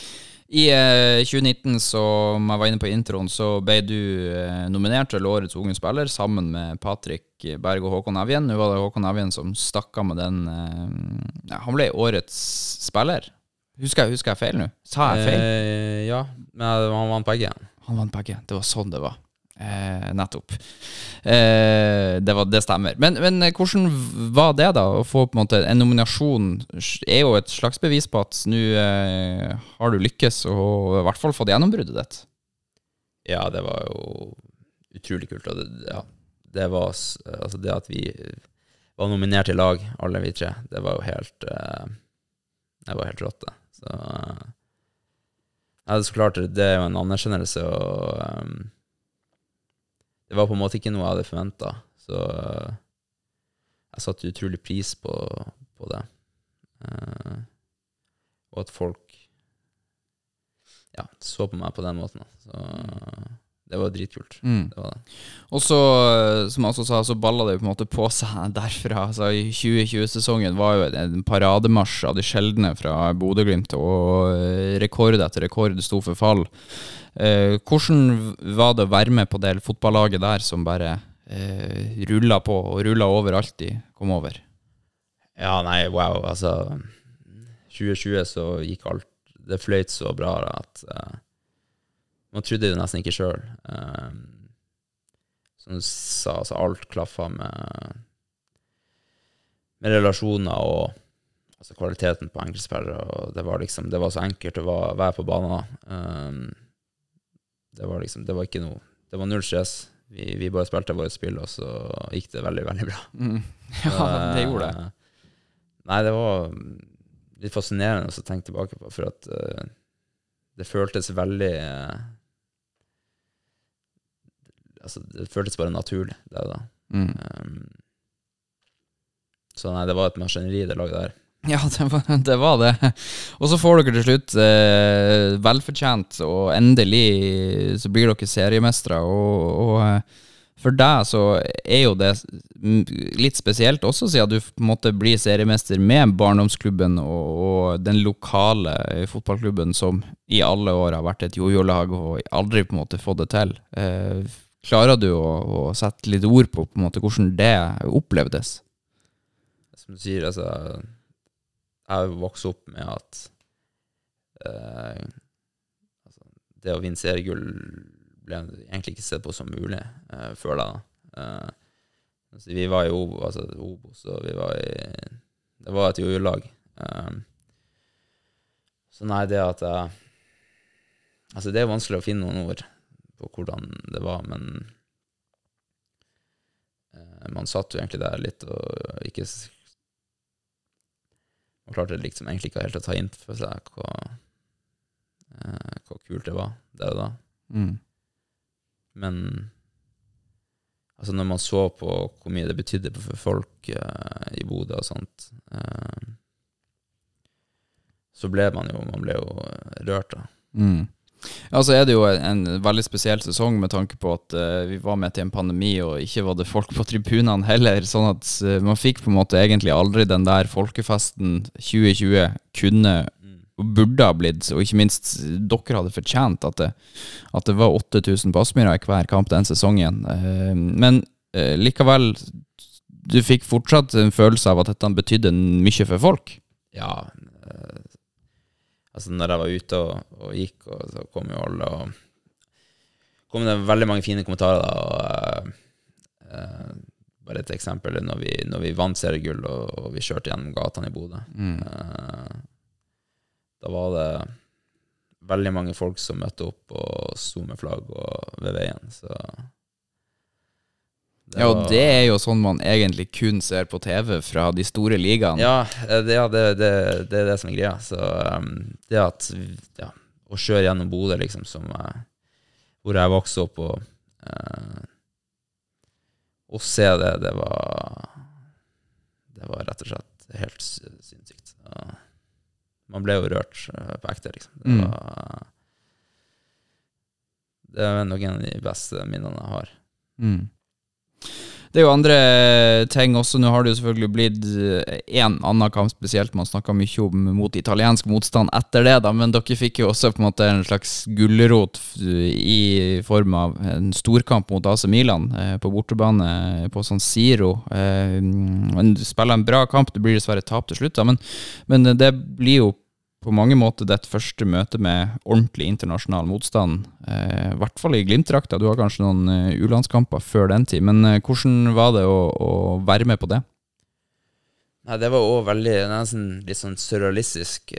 I eh, 2019, som jeg var inne på i introen, så ble du eh, nominert til Årets unge spiller sammen med Patrick Berg og Håkon Evjen. Nå var det Håkon Evjen som stakk av med den eh, Han ble årets spiller. Husker jeg, husker jeg feil nå? Sa jeg feil? Eh, ja, men han vant begge. Han vant begge. Det var sånn det var. Eh, nettopp. Eh, det, var, det stemmer. Men, men hvordan var det, da? Å få på en måte en nominasjon er jo et slags bevis på at nå eh, har du lykkes, og i hvert fall fått gjennombruddet ditt. Ja, det var jo utrolig kult. Og det, ja, det var Altså, det at vi var nominert i lag, alle vi tre, det var jo helt eh, Det var helt rått, det. Så eh, ja, det er så klart, det er jo en anerkjennelse, og um, det var på en måte ikke noe jeg hadde forventa, så uh, jeg satte utrolig pris på, på det. Uh, og at folk ja, så på meg på den måten. Så Så det var dritkult. Mm. Det var det. Og så, eh, som jeg også sa, så balla det jo på en måte på seg <laughs> derfra. Altså, I 2020-sesongen var jo en parademarsj av de sjeldne fra Bodø-Glimt, og eh, rekord etter rekord sto for fall. Eh, hvordan var det å være med på det fotballaget der som bare eh, rulla på og rulla over alt de kom over? Ja, nei, wow. Altså 2020 så gikk alt Det fløyt så bra at eh, man trodde det nesten ikke sjøl. som du sa, altså alt klaffa med med relasjoner og altså kvaliteten på enkeltspillere. Det var liksom Det var så enkelt å være på banen. Um, det var liksom Det var ikke noe Det var null stress. Vi, vi bare spilte vårt spill, og så gikk det veldig, veldig bra. <laughs> Ja, det gjorde det. Eh, Nei, det var litt fascinerende å tenke tilbake på, for at uh, det føltes veldig eh, Altså, det føltes bare naturlig, det da. Mm. Um, så nei, det var et maskineri, det laget der. <laughs> Ja, det var, det var det. Og så får dere til slutt eh, velfortjent, og endelig så blir dere seriemestere. Og, og eh, for deg så er jo det litt spesielt også, siden du på en måte blir seriemester med barndomsklubben og, og den lokale fotballklubben som i alle år har vært et jojo-lag og aldri på en måte fått det til. Eh, klarer du å, å sette litt ord på, på en måte hvordan det opplevdes? Som du sier, altså Jeg har jo vokst opp med at eh, altså, det å vinne seriegull ble egentlig ikke sett på som mulig eh, før da. Eh, altså, vi var i Obo, altså, Obos, og vi var i Det var et jojo-lag. Eh, så nei, det at jeg Altså, det er vanskelig å finne noen ord på hvordan det var, men eh, man satt jo egentlig der litt og ikke Man klarte liksom egentlig ikke helt å ta inn for seg hva, eh, hvor kult det var der og da. Mm. Men altså når man så på hvor mye det betydde for folk eh, i Bodø og sånt, eh, så ble man jo Man ble jo rørt, da. Mm. Ja, så er det jo en veldig spesiell sesong med tanke på at uh, vi var med til en pandemi, og ikke var det folk på tribunene heller. Sånn at uh, man fikk på en måte egentlig aldri den der folkefesten 2020 kunne og burde ha blitt, og ikke minst dere hadde fortjent at det, at det var 8000 på Aspmyra i hver kamp den sesongen. Uh, Men likevel, du fikk fortsatt en følelse av at dette betydde mye for folk. Ja. Altså når jeg var ute og, og gikk, og så kom jo alle og kom det veldig mange fine kommentarer da. Og, uh, uh, bare et eksempel når vi, når vi vant seriegull og, og vi kjørte gjennom gatene i Bodø. Eh, da var det veldig mange folk som møtte opp og sto med flagg og ved veien, så Ja, og det er jo sånn man egentlig kun ser på TV fra de store ligaene. Ja, eh, det, ja, det, det, det er det som er greia. Så um, det at ja, Å kjøre gjennom Bodø, liksom, som uh, hvor jeg vokste opp, og, uh, å se det, det var Det var rett og slett helt sy- sinnssykt. Uh, man ble jo rørt på ekte, liksom. Det Mm. var Det er nok en av de beste minnene jeg har. Mm. Det er jo andre ting også. Nå har det jo selvfølgelig blitt én annen kamp spesielt. Man snakka mye om mot italiensk motstand etter det, da, men dere fikk jo også på en måte en slags gulrot i form av en storkamp mot AC Milan eh, på bortebane på San Siro. Eh, men du spiller en bra kamp, det blir dessverre tap til slutt, da, men, men det blir jo på mange måter ditt første møte med ordentlig internasjonal motstand. Eh, I hvert fall i Glimt-drakta. Du har kanskje noen eh, U-landskamper før den tid. Men eh, hvordan var det å, å være med på det? Nei, det var òg veldig nesten litt sånn surrealistisk,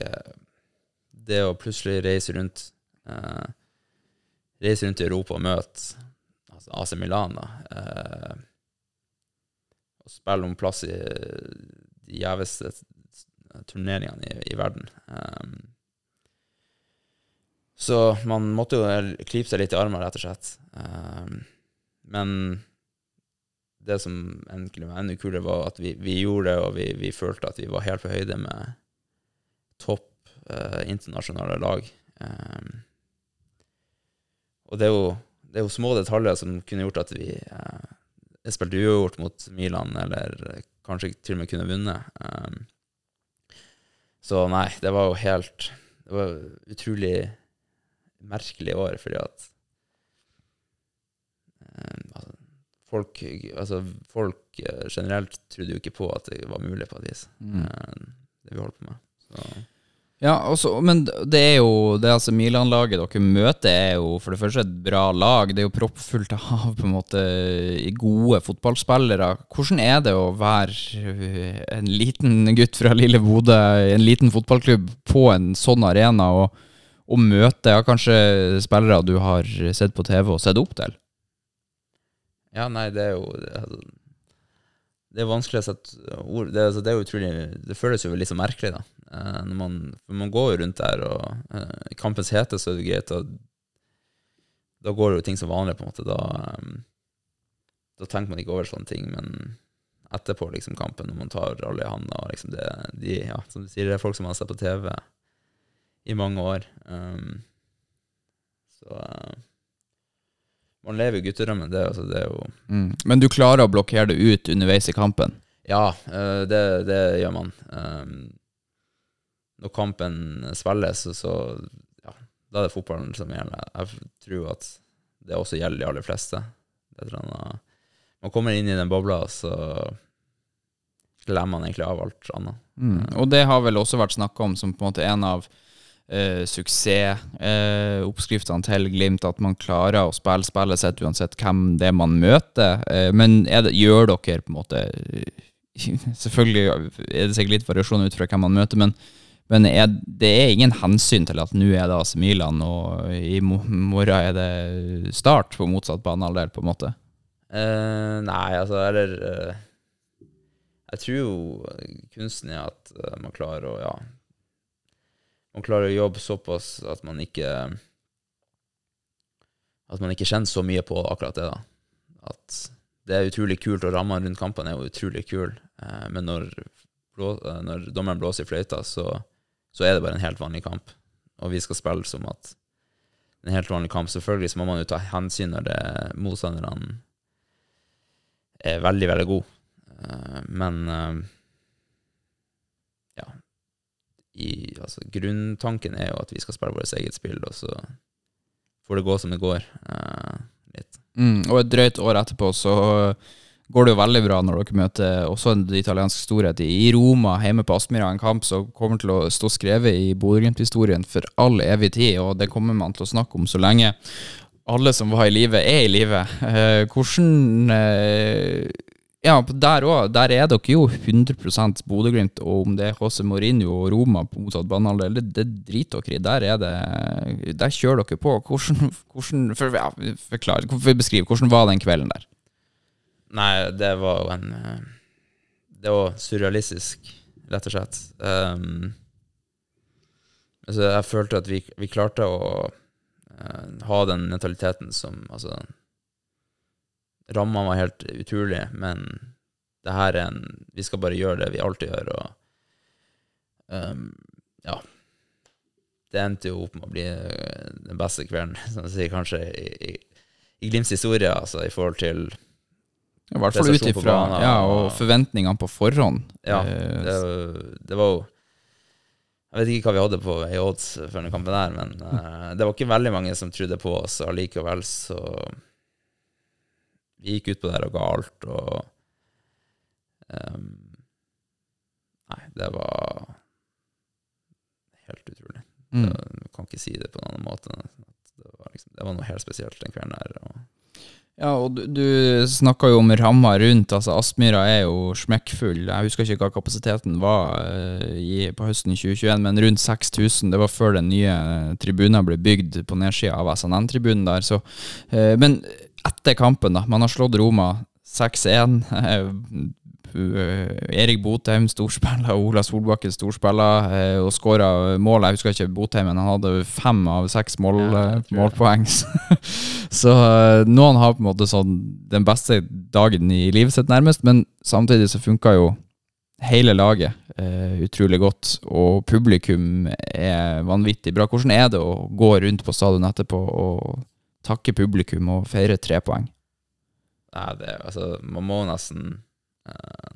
det å plutselig reise rundt Reise rundt i Europa og møte altså AC Milan, da. Og spille om plass i de gjeveste turneringene i, i verden. Um, så man måtte jo klype seg litt i armene, rett og slett. Um, men det som egentlig var enda kulere, var at vi, vi gjorde det, og vi, vi følte at vi var helt på høyde med topp uh, internasjonale lag. Um, og det er, jo, det er jo små detaljer som kunne gjort at vi uh, spilte uavgjort mot Milan, eller kanskje til og med kunne vunnet. Um, så nei, det var jo helt Det var utrolig merkelig år, fordi at eh, altså, folk, altså, folk eh, generelt trodde jo ikke på at det var mulig på et vis, eh, det vi holdt på med. Så, Ja, også, men det er jo Det altså Milan-laget dere møter, er jo for det første et bra lag. Det er jo proppfullt av på en måte gode fotballspillere. Hvordan er det å være en liten gutt fra lille Bodø i en liten fotballklubb på en sånn arena, og, og møte ja, kanskje spillere du har sett på TV og sett opp til? ja, nei, det er jo det, altså, det er vanskelig å sette ord det, altså, det er utrolig Det føles jo litt så merkelig, da. Eh, når man, man går jo rundt der, og eh, i kampens hete så er det greit, og da går det jo ting som vanlig, på en måte. Da, eh, da tenker man ikke over sånne ting, men etterpå, liksom, kampen, når man tar alle i handa, og liksom det de, Ja, som du sier, det er folk som har sett på TV i mange år. Um, så eh, man lever jo guttedrømmen, det, altså, det er jo Mm. Men du klarer å blokkere det ut underveis i kampen? Ja, eh, det, det gjør man. Um, når kampen svelges, så, så ja, da er det fotballen som gjelder. Jeg tror at det også gjelder de aller fleste. Det annet- man kommer inn i den bobla, så glemmer man egentlig av alt annet. Mm. Og det har vel også vært snakka om som på en måte en av eh, suksessoppskriftene til Glimt, at man klarer å spille spillet sitt uansett hvem det er man møter. Eh, men det, gjør dere på en måte <laughs> Selvfølgelig er det sikkert litt variasjon ut fra hvem man møter, men, men er, det er ingen hensyn til at nå er det AC Milan, og i morgen er det start på motsatt banehalvdel, på en måte? Eh, nei, altså, eller eh, Jeg tror jo kunsten er at eh, man klarer å Ja, man klarer å jobbe såpass at man ikke At man ikke kjenner så mye på akkurat det, da. At det er utrolig kult, og rammene rundt kampene er jo utrolig kule, eh, men når, eh, når dommeren blåser i fløyta, så, så er det bare en helt vanlig kamp. Og vi skal spille som at en helt vanlig kamp. Selvfølgelig så må man jo ta hensyn når det motstanderne er veldig, veldig god. Eh, men eh, i, altså, Grunntanken er jo at vi skal spille vårt eget spill, og så får det gå som det går. Uh. Mm, og et drøyt år etterpå så går det jo veldig bra når dere møter også en italiensk storhet i Roma, hjemme på Aspmyra. En kamp som kommer til å stå skrevet i Bodø-Glimt-historien for all evig tid, og det kommer man til å snakke om så lenge alle som var i live, er i live. Eh, hvordan eh, Ja, der òg. Der er dere jo 100 Bodø-Glimt, og om det er José Mourinho og Roma på motsatt banehalvdel, det, det driter dere i. Der er det Der kjører dere på. Hvordan, hvordan for, ja, Forklar. Beskriv. Hvordan var den kvelden der? Nei, det var jo en eh, Det var surrealistisk, rett og slett. Um, altså, jeg følte at vi, vi klarte å uh, ha den mentaliteten som Altså Rammene var helt utrolig, men det her er en Vi skal bare gjøre det vi alltid gjør, og um, ja. Det endte jo opp med å bli eh, den beste kvelden, <laughs> som jeg sier, kanskje i, i, i Glimts historie, altså i forhold til I hvert fall ut ifra ja, og- forventningene på forhånd. Ja, Eh, det, det var jo Jeg vet ikke hva vi hadde på i odds før den kampen der, men uh, det var ikke veldig mange som trodde på oss allikevel, så vi gikk ut på det her og ga alt, og um, Nei, det var helt utrolig. mm. Jeg kan ikke si det på noen annen måte. Det var, liksom, det var noe helt spesielt den kvelden der. Og, Ja, og du, du snakka jo om ramma rundt. altså Aspmyra er jo smekkfull. Jeg husker ikke hva kapasiteten var uh, i, på høsten 2021, men rundt 6000. Det var før den nye tribunen ble bygd på nedsida av SNN-tribunen der. Så, uh, men etter kampen, da. Man har slått Roma 6-1. Eh, Erik Botheim storspiller, Ola Solbakken storspiller, eh, og skåra mål. Jeg husker ikke Botheim, men han hadde fem av seks mål, Ja, eh, målpoeng. <laughs> Så noen har på en måte sånn den beste dagen i livet sitt, nærmest, men samtidig så funka jo hele laget uh, utrolig godt, og publikum er vanvittig bra. Hvordan er det å gå rundt på stadion etterpå og takke publikum og feire tre poeng? Nei, det, altså, man må nesten uh,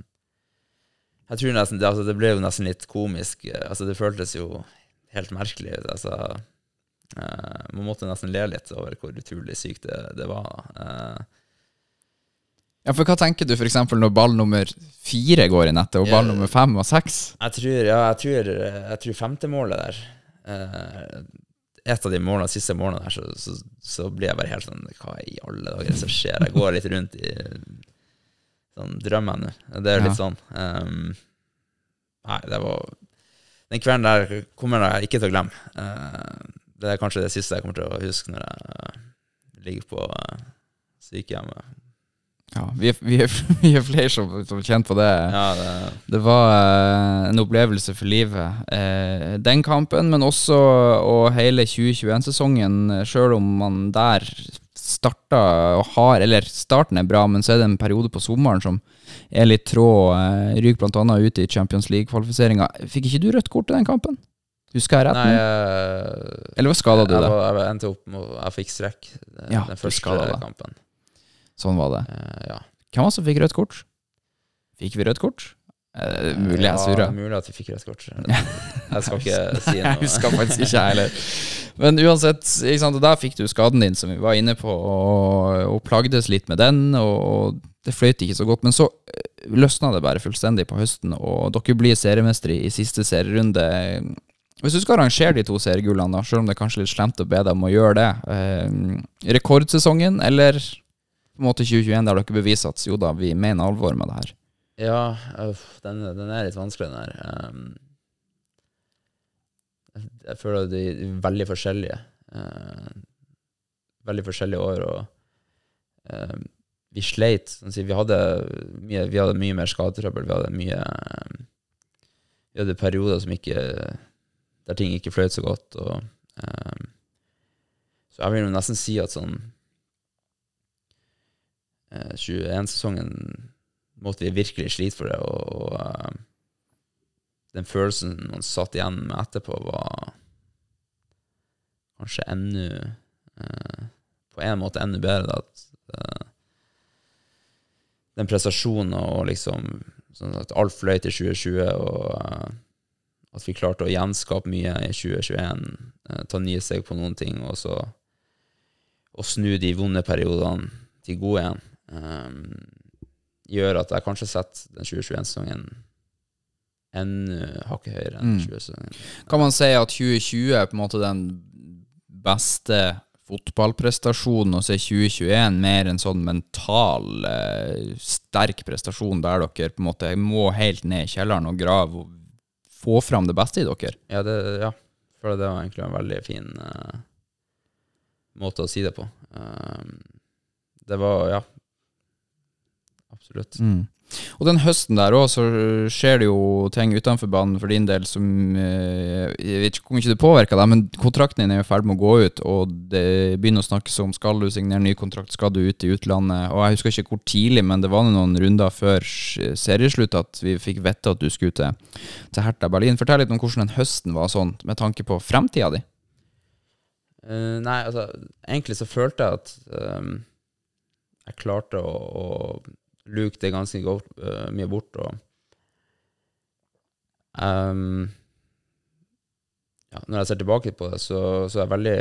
Jeg tror nesten det, altså, det ble jo nesten litt komisk. eh, Altså, det føltes jo helt merkelig ut. Altså, uh, man måtte nesten le litt over hvor utrolig sykt det, det var. Uh, Ja, for hva tenker du f.eks. når ball nummer fire går i nettet, og ball nummer fem og seks? jeg tror, ja, jeg tror, jeg tror femtemålet der eh, Et av de morgenene, siste morgenene her, så, så, så blir jeg bare helt sånn Hva i alle dager er som skjer? Jeg går litt rundt i sånn drømmen nå. Det er Ja. litt sånn Um, Nei, det var Den kvelden der kommer jeg ikke til å glemme. Uh, det er kanskje det siste jeg kommer til å huske når jeg eh, ligger på uh, sykehjemmet. Ja, vi er, vi er, <laughs> vi er flere som, som kjenner på det. Ja, det, Det var eh, en opplevelse for livet. Eh, den kampen, men også og hele 2021-sesongen, sjøl om man der starta og har Eller starten er bra, men så er det en periode på sommeren som er litt trå. Eh, Ryker bl.a. ut i Champions League-kvalifiseringa. Fikk ikke du rødt kort i den kampen? Husker jeg rett Nei, jeg, Eller hva skada du jeg, deg? var, jeg endte opp med Jeg fikk strekk den, Ja, den første skadet kampen. Sånn var det. Eh, ja. Hvem var det som fikk rødt kort? Fikk vi rødt kort? Eh, mulig jeg ja, surra. Mulig at vi fikk rødt kort. Jeg skal ikke <laughs> si noe. Jeg husker faktisk ikke, jeg heller. Men uansett, der fikk du skaden din, som vi var inne på, og, og plagdes litt med den, og, det fløyt ikke så godt. Men så eh, løsna det bare fullstendig på høsten, og dere blir seriemestere i, i siste serierunde. Hvis du skal arrangere de to seriegullene, selv om det er kanskje litt slemt å be deg om å gjøre det, eh, rekordsesongen eller på en måte 2021, der dere beviser at jo da, vi mener alvor med det her? Ja, øff, den, den er litt vanskelig, den her. Um, jeg, føler at de er veldig forskjellige. Uh, veldig forskjellige år, og um, vi sleit. Sånn si, vi, hadde mye, vi hadde mye mer skadetrøbbel. Vi hadde mye um, Vi hadde perioder som ikke der ting ikke fløt så godt. Og, um, så jeg vil jo nesten si at sånn eh, 21-sesongen måtte vi virkelig slite for det, og, og eh, den følelsen man satt igjen med etterpå, var kanskje enda eh, På en måte enda bedre. At eh, den prestasjonen og liksom sånn at alt fløy til 2020, og uh, at vi klarte å gjenskape mye i 2021, uh, ta nye steg på noen ting, og så og snu de vonde periodene til gode igjen. Um, gjør at jeg kanskje setter den 2021-sesongen enda hakket høyere enn Mm. 20-sesongen. Kan man si at 2020 er på en måte den beste fotballprestasjonen, og så er 2021 mer en sånn mental, eh, sterk prestasjon der dere på en måte må helt ned i kjelleren og grave og få fram det beste i dere? Ja, det, ja. for det var egentlig en veldig fin uh, måte å si det på. Um, det var, ja Absolutt. Mm. Og den høsten der òg, så skjer det jo ting utenfor banen for din del som eh, Jeg vet ikke om ikke det påvirker deg, men kontrakten din er i ferd med å gå ut, og det begynner å snakkes om skal du signere ny kontrakt, skal du ut i utlandet. Og jeg husker ikke hvor tidlig, men det var noen runder før serieslutt at vi fikk vite at du skulle til, til Hertha Berlin. Fortell litt om hvordan den høsten var sånn, med tanke på fremtida di. Uh, nei, altså, egentlig så følte jeg at um, jeg klarte å, å luke det ganske godt, uh, mye bort. Og um, ja, når jeg ser tilbake på det, så, så er jeg veldig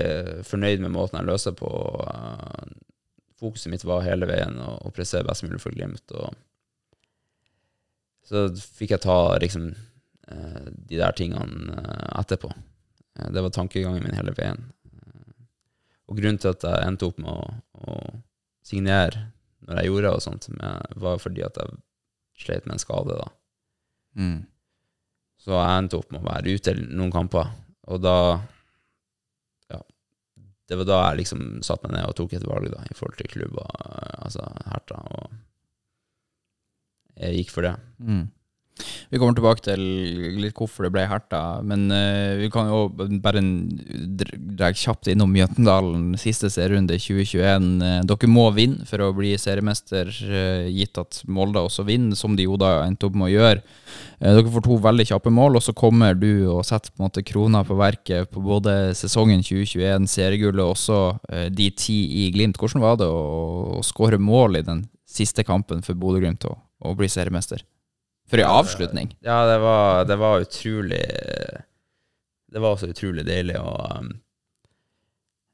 fornøyd med måten jeg løser på. Uh, fokuset mitt var hele veien å, å pressere best mulig for Glimt. Og så fikk jeg ta liksom eh, de der tingene etterpå. Det var tankegangen min hele veien. Og grunnen til at jeg endte opp med å, å signere når jeg gjorde og sånt, var fordi at jeg slet med en skade. da. Mm. Så jeg endte opp med å være ute noen kamper, og da Ja. Det var da jeg liksom satte meg ned og tok et valg da, i forhold til klubber, altså Herta, og jeg gikk for det. Mm. Vi kommer tilbake til litt hvorfor det ble Herta, men uh, vi kan jo bare dra kjapt innom Mjøndalen siste serierunde i 2021. Eh, dere må vinne for å bli seriemester, uh, gitt at Molde også vinner, som de jo da endte opp med å gjøre. Dere får to veldig kjappe mål, og så kommer du og setter på en måte krona på verket på både sesongen 2021, seriegullet og også de ti i Glimt. Hvordan var det å, å skåre mål i den siste kampen for Bodø-Glimt og, og bli seriemester? For en avslutning. Ja, det var, det var utrolig Det var også utrolig deilig å um,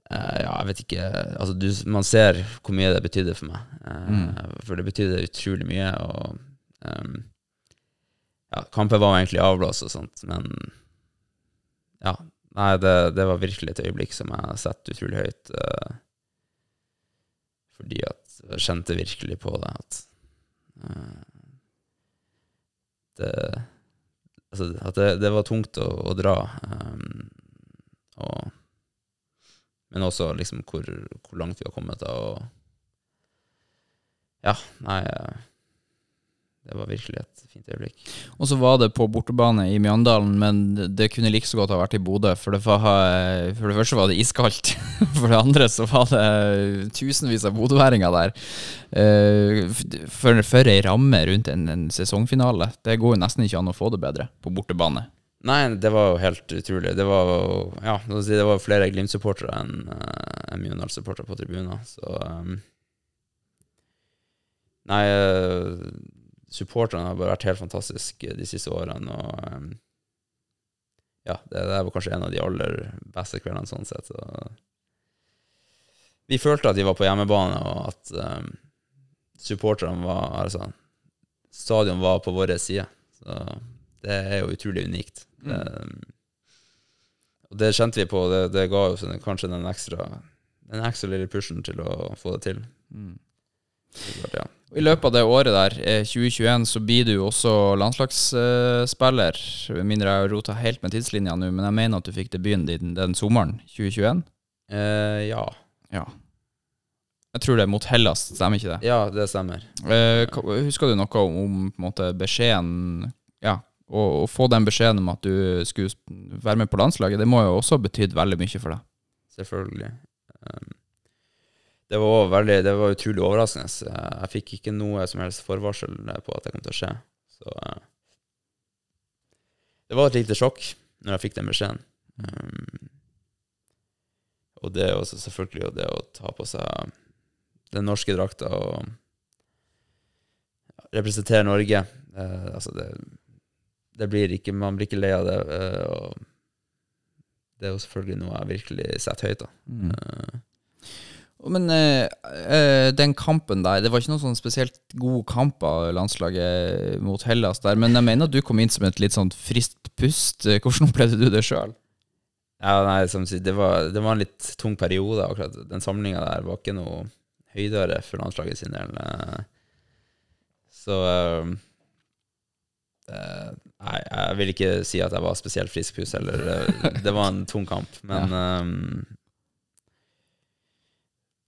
eh, Ja, jeg vet ikke Altså, du, man ser hvor mye det betydde for meg. Mm. For det betydde utrolig mye, og um, Ja, kampen var egentlig avblåst og sånt, men Ja. Nei, det, det var virkelig et øyeblikk som jeg setter utrolig høyt. Uh, fordi at jeg kjente virkelig på det at eh, det, altså, at det, det var tungt å, å dra. Um, og, men også liksom hvor, hvor langt vi har kommet. Da, og ja, nei eh, Det var virkelig et fint øyeblikk. Og så var det på bortebane i Mjøndalen, men det kunne like så godt ha vært i Bodø. For det, var, for det første var det iskaldt. <laughs> For det andre så var det tusenvis av bodøværinger der. Eh, For, for ei ramme rundt en, en sesongfinale. Det går jo nesten ikke an å få det bedre på bortebane. Nei, det var jo helt utrolig. Det var jo ja, det var flere Glimt-supportere enn uh, en Mjøndalen-supportere på tribunen. Så um, Nei, uh, supporterne har bare vært helt fantastiske de siste årene. Og um, ja, det, det var kanskje en av de aller beste kveldene sånn sett. Så. Vi følte at de var på hjemmebane, og at um, supporterne var Altså, stadion var på vår side. Så det er jo utrolig unikt. Det, og det kjente vi på. Det, det ga jo sånn- kanskje den ekstra Den ekstra lille pushen til å få det til. Det, ja. I løpet av det året der, eh, 2021, så blir du jo også landslagsspiller. Med mindre jeg har rota helt med tidslinja nå, men jeg mener at du fikk debuten din den sommeren 2021. Eh, ja. Ja. Jeg tror det er mot Hellas, stemmer ikke det? ja, det stemmer. Eh, husker du noe om, om på en måte, beskjeden Ja, å, å få den beskjeden om at du skulle være med på landslaget, det må jo også ha betydd veldig mye for deg. Selvfølgelig. Um, det var veldig Det var utrolig overraskende. Jeg, jeg fikk ikke noe som helst forvarsel på at det kom til å skje. Så eh, det var et lite sjokk når jeg fikk den beskjeden. Um, og det er også selvfølgelig det å ta på seg den norske drakta og representere Norge. Eh, altså det, det blir ikke Man blir ikke lei av det. eh, og det er jo selvfølgelig noe jeg virkelig setter høyt. da. Eh, Men øh, den kampen der, det var ikke noen sånn spesielt god kamp av landslaget mot Hellas der, men jeg mener at du kom inn som et litt sånn friskt pust. Hvordan opplevde du det sjøl? Ja, nei, som sagt, det, var, det var en litt tung periode. akkurat Den samlinga der var ikke noe høydere for landslaget sin del. eh. Så øh, Nei, jeg vil ikke si at jeg var spesielt frisk pust heller. Det, det var en tung kamp. Men eh,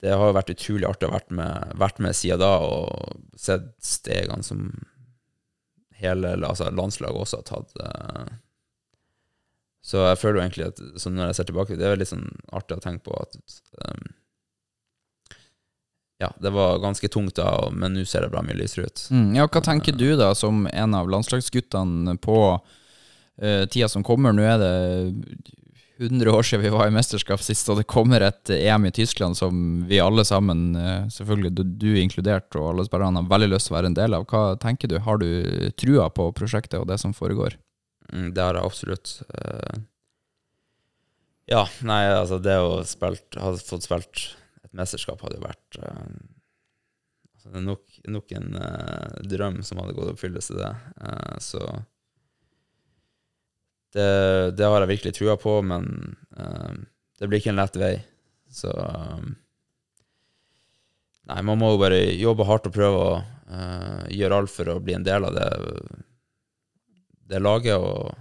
det har jo vært utrolig artig å ha vært med, vært med siden da og sett stegene som hele altså landslaget også har tatt. eh, så jeg føler jo egentlig at når jeg ser tilbake, det er litt sånn artig å tenke på at um, Ja, det var ganske tungt da, men nå ser det bra mye lysere ut. Mm, ja, hva tenker du da, som en av landslagsguttene på uh, tida som kommer? Nå er det 100 år siden vi var i mesterskap sist, og det kommer et EM i Tyskland som vi alle sammen, eh, selvfølgelig du, du inkludert, og alle spillerne har veldig lyst til å være en del av. Hva tenker du? Har du trua på prosjektet og det som foregår? Mm, det har jeg absolutt. Eh, ja, nei, altså det å spilt, ha fått spilt et mesterskap hadde jo vært eh, altså nok, nok en drøm som hadde gått oppfyllelse, det. Så det, det har jeg virkelig trua på, men eh, det blir ikke en lett vei. Så um, Nei, man må jo bare jobbe hardt og prøve å uh, gjøre alt for å bli en del av det det laget, og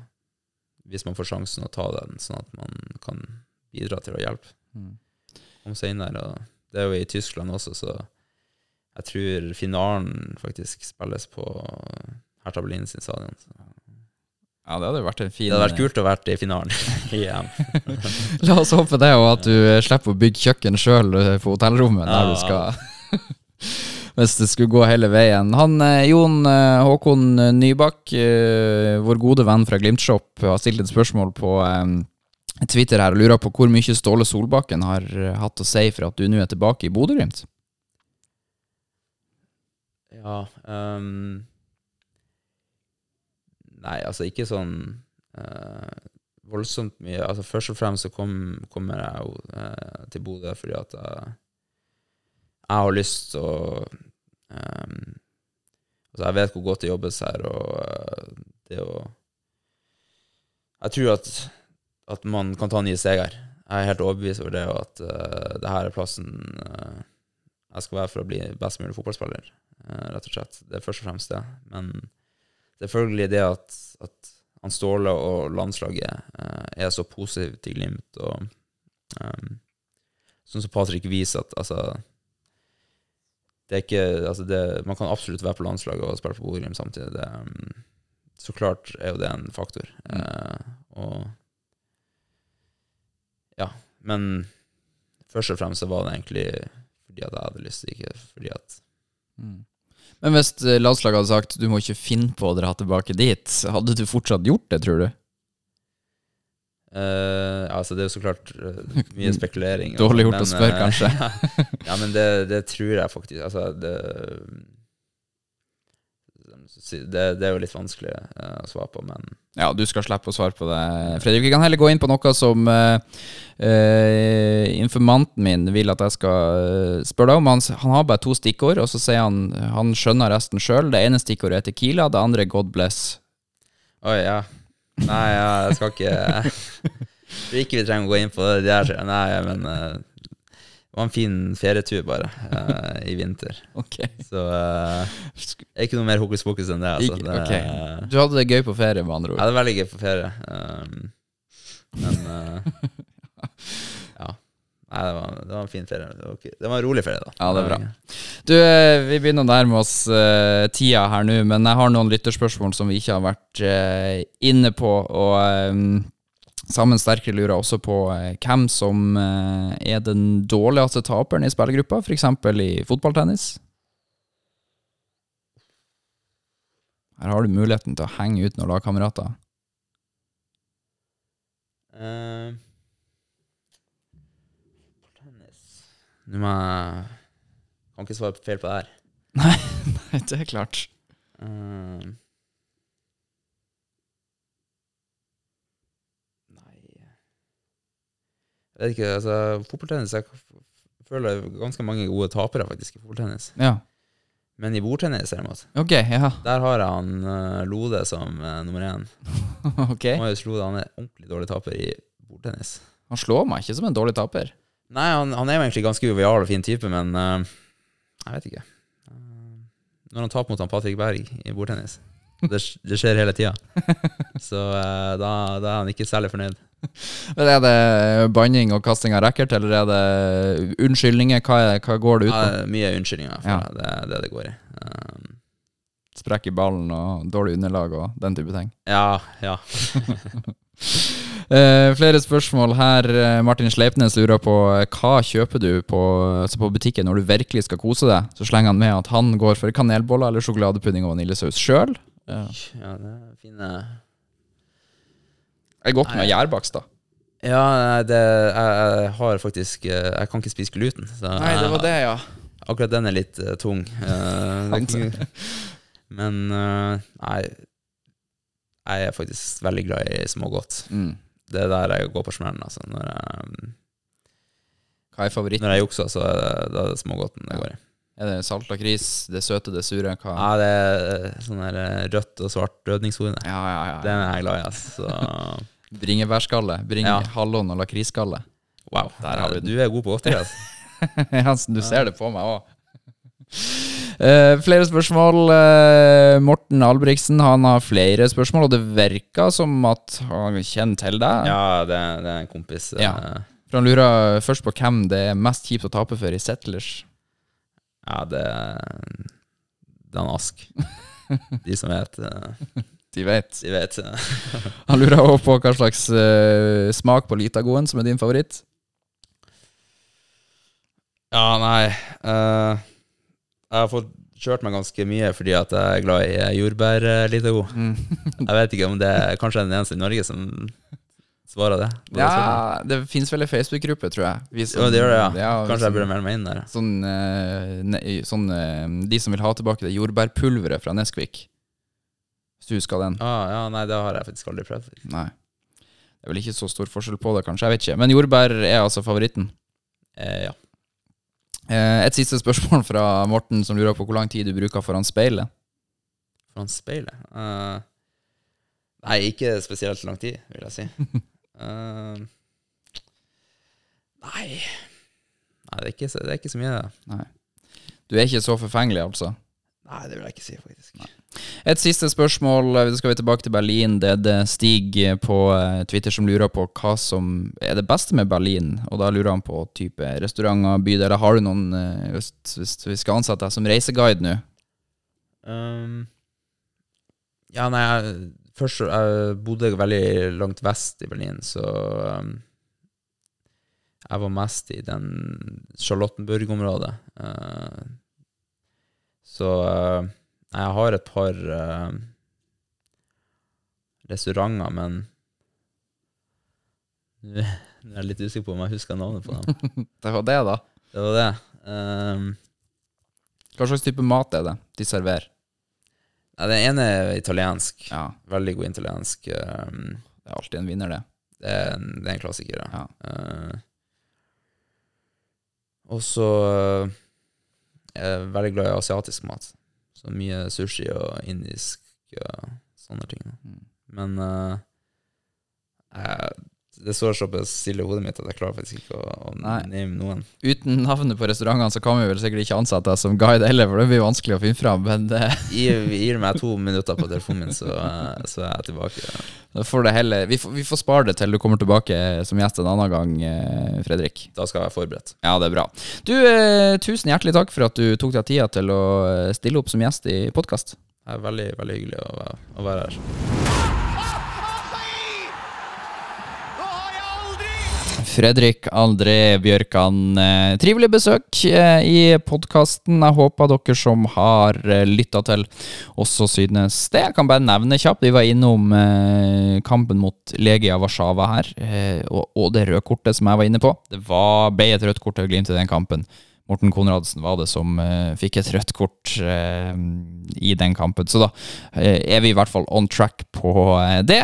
hvis man får sjansen å ta den, sånn at man kan bidra til å hjelpe. Mm. Komme seg. Og det er jo i Tyskland også, så jeg tror finalen faktisk spilles på Hertha Berlin sin stadion. Så Ja, det hadde jo vært en fin Det hadde vært kult å være i finalen <laughs> i EM. <laughs> La oss håpe det, og at du slipper å bygge kjøkken sjøl på hotellrommet der du skal <laughs> Hvis det skulle gå hele veien. Han eh, Jon eh, Håkon Nybakk, eh, vår gode venn fra Glimt-shop, har stilt et spørsmål på eh, Twitter her og lurer på hvor mye Ståle Solbakken har eh, hatt å si for at du nå er tilbake i Bodø-Glimt. Ja ehm, Nei, altså ikke sånn eh, voldsomt mye. Altså Først og fremst så kom, kommer jeg jo eh, til Bodø fordi at jeg, jeg har lyst til å um, Altså Jeg vet hvor godt det jobbes her, og eh, det å Jeg tror at, at man kan ta nye steg her. Jeg er helt overbevist over det, og at uh, det her er plassen uh, jeg skal være for å bli best mulig fotballspiller uh, rett og slett. Det er først og fremst det. Men selvfølgelig det at, at han Ståle og landslaget uh, er så positive til Glimt, og um, sånn som Patrick viser at altså det er ikke, altså det, Man kan absolutt være på landslaget og spille for Bodø-Glimt samtidig. Det, um, så klart er jo det en faktor. Eh, og Ja. Men først og fremst så var det egentlig fordi at jeg hadde lyst, ikke fordi at Men hvis eh, landslaget hadde sagt du må ikke finne på å dra tilbake dit, hadde du fortsatt gjort det, tror du? Uh, altså Det er jo så klart eh, mye <laughs> spekulering. Dårlig gjort men, å spørre, kanskje. <laughs> ja, men det, det tror jeg faktisk Altså, det det, det er jo litt vanskelig eh, å svare på, men Ja, du skal slippe å svare på det. Fredrik, vi kan heller gå inn på noe som uh, informanten min vil at jeg skal spørre deg om. Han, han har bare to stikkord, og så sier han han skjønner resten sjøl. Det ene stikkordet er Tequila, det andre er God bless. Oi, ja. Nei, ja, jeg skal ikke Jeg <laughs> tror ikke vi trenger å gå inn på det der. Nei, men det var en fin ferietur, bare, uh, i vinter. <laughs> Ok. Så uh, er ikke noe mer hokus pokus enn det. Altså. Det ok. Du hadde det gøy på ferie, med andre ord? Jeg det var veldig gøy på ferie. Um, men uh, <laughs> ja. Nei, det var, det var en fin ferie. Det var, ikke- det var en rolig ferie, da. Ja, det er bra. Du, vi begynner å nærme oss uh, tida her nå, men jeg har noen lytterspørsmål som vi ikke har vært inne på. Og eh, Sammen Sterkere lurer også på eh, hvem som eh, er den dårligste taperen i spillergruppa, f.eks. i fotballtennis. Her har du muligheten til å henge ut noen lagkamerater. Uh, tennis Nå må jeg Kan ikke svare feil på det her. Nei, <laughs> det er klart. Eh, Jeg vet ikke, altså Fotballtennis Jeg føler ganske mange gode tapere, faktisk, i fotballtennis. Ja. Men i bordtennis, derimot, okay, ja. der har jeg han uh, Lode som uh, nummer én. <laughs> okay. Marius Lode han er ordentlig dårlig taper i bordtennis. Han slår meg ikke som en dårlig taper. Nei, han, han er jo egentlig ganske jovial og fin type, men uh, jeg vet ikke. Når han taper mot han Patrick Berg i bordtennis Det, det skjer hele tida. <laughs> Så eh, da, da er han ikke særlig fornøyd. Men Er det banning og kasting av racket, eller er det unnskyldninger? Hva, er, hva går det ut på? Ja, mye unnskyldninger for Ja. det. Er det det går i. Um, sprekk i ballen og dårlig underlag og den type ting. Ja, ja. uh, <laughs> flere spørsmål her. Eh, Martin Sleipnes lurer på hva kjøper du på, altså på butikken når du virkelig skal kose deg. Så slenger han med at han går for kanelboller eller sjokoladepudding og vaniljesaus sjøl. Ja. ja det er fine Det er godt med gjærbakst, da. Ja, det, jeg, jeg har faktisk eh, Jeg kan ikke spise gluten. Så jeg- ja. Akkurat den er litt uh, tung. Eh, <laughs> det men uh, nei Jeg er faktisk veldig glad i smågodt. Mm. Det er der jeg går på smellen. Altså. Når, jeg, Hva er favoritten? når jeg jukser, så er det, det smågodten det går i. Er det salt lakris, det søte, det sure? Hva? Ja, det er sånn her eh, rødt og svart rødningshode. Ja, ja, ja. Den er jeg glad i. Altså. Så <laughs> Bringebærskalle. Bringe, Ja. Hallon og lakrisskalle. wow. Der har vi den. Du er god på godteri. Altså. <laughs> Jensen, du ser det på meg òg. <laughs> flere spørsmål. Uh, Morten Albrigtsen han har flere spørsmål, og det virker som at han kjenner til deg. Ja, det, det er en kompis. eh, Ja. For Han lurer først på hvem det er mest kjipt å tape for i Settlers. Ja, det er en Ask. <laughs> De som vet, eh, De vet. de vet. <laughs> Han lurer også på hva slags uh, smak på Litagoen som er din favoritt. Ja, nei uh, Jeg har fått kjørt meg ganske mye fordi at jeg er glad i jordbær-litago. Mm. jeg vet ikke om det er kanskje den eneste i Norge som svarer det. på det. Ja, det finnes vel ei Facebook-gruppe, tror jeg. Vi ja, det gjør det, ja. Kanskje jeg sånn- burde melde meg inn der. Sånn, eh, ne, sånn eh, De som vil ha tilbake det jordbærpulveret fra Nesquik. Hvis du husker den? Ah, ja, nei, det har jeg faktisk aldri prøvd. Nei. Det er vel ikke så stor forskjell på det, kanskje. Jeg vet ikke. Men jordbær er altså favoritten. Eh, ja. Eh, et siste spørsmål fra Morten, som lurer på hvor lang tid du bruker foran speilet. Foran speilet Uh, Nei, ikke spesielt lang tid, vil jeg si. <laughs> Eh, nei Nei, det er, ikke det er ikke så mye. Nei. Du er ikke så forfengelig, altså. Nei, det vil jeg ikke si, faktisk. Et siste spørsmål. eh, Så skal vi tilbake til Berlin. Det er det Stig eh, på eh, Twitter som lurer på hva som er det beste med Berlin. Og da lurer han på type restauranter, bydeler. Har du noen Hvis, hvis vi skal ansette deg som reiseguide nå? Um, ja, nei, jeg, først Jeg bodde veldig langt vest i Berlin, så um, Jeg var mest i den Charlottenburg-området. Uh, så uh, jeg har et par uh, restauranter, men <laughs> nå er jeg litt usikker på om jeg husker navnet på dem. <laughs> Det var det, da. Det var det. Um, Hva slags type mat er det de serverer? Nei, den ene er italiensk. Ja, Veldig god italiensk. Um, det er alltid en vinner, det. Det er en, det er en klassiker, ja. Eh, og så jeg er veldig glad i asiatisk mat. Så mye sushi og indisk og sånne ting. Mm. Men uh, jeg, det står såpass stille i hodet mitt at jeg klarer faktisk ikke å, å name noen. Uten navnet på restaurantene så kan vi vel sikkert ikke ansette deg som guide heller, for det blir vanskelig å finne fram. Men det, Gir, gir meg to minutter på telefonen min, så, så er jeg tilbake. da får det heller vi får, vi får spare det til du kommer tilbake som gjest en annen gang, eh, Fredrik. Da skal jeg være forberedt. Ja, det er bra. Du, eh, tusen hjertelig takk for at du tok deg tida til å eh, stille opp som gjest i podkast. Det er veldig, veldig hyggelig å, å være her. Fredrik André Bjørkan, eh, trivelig besøk eh, i podkasten. Jeg håper dere som har eh, lytta til, også synes det. Jeg kan bare nevne kjapt, vi var innom kampen mot Legia Warszawa her, og det røde kortet som jeg var inne på. Det var, ble et rødt kort til Glimt i den kampen. Morten Konradsen var det som eh, fikk et rødt kort eh, i den kampen. Så da eh, er vi i hvert fall on track på det.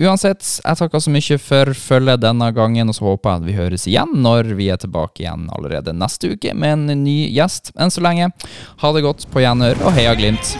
Uansett, jeg takker så mye for følget denne gangen, og så håper jeg at vi høres igjen når vi er tilbake igjen allerede neste uke med en ny gjest. Enn så lenge, ha det godt på gjenhør, og heia Glimt!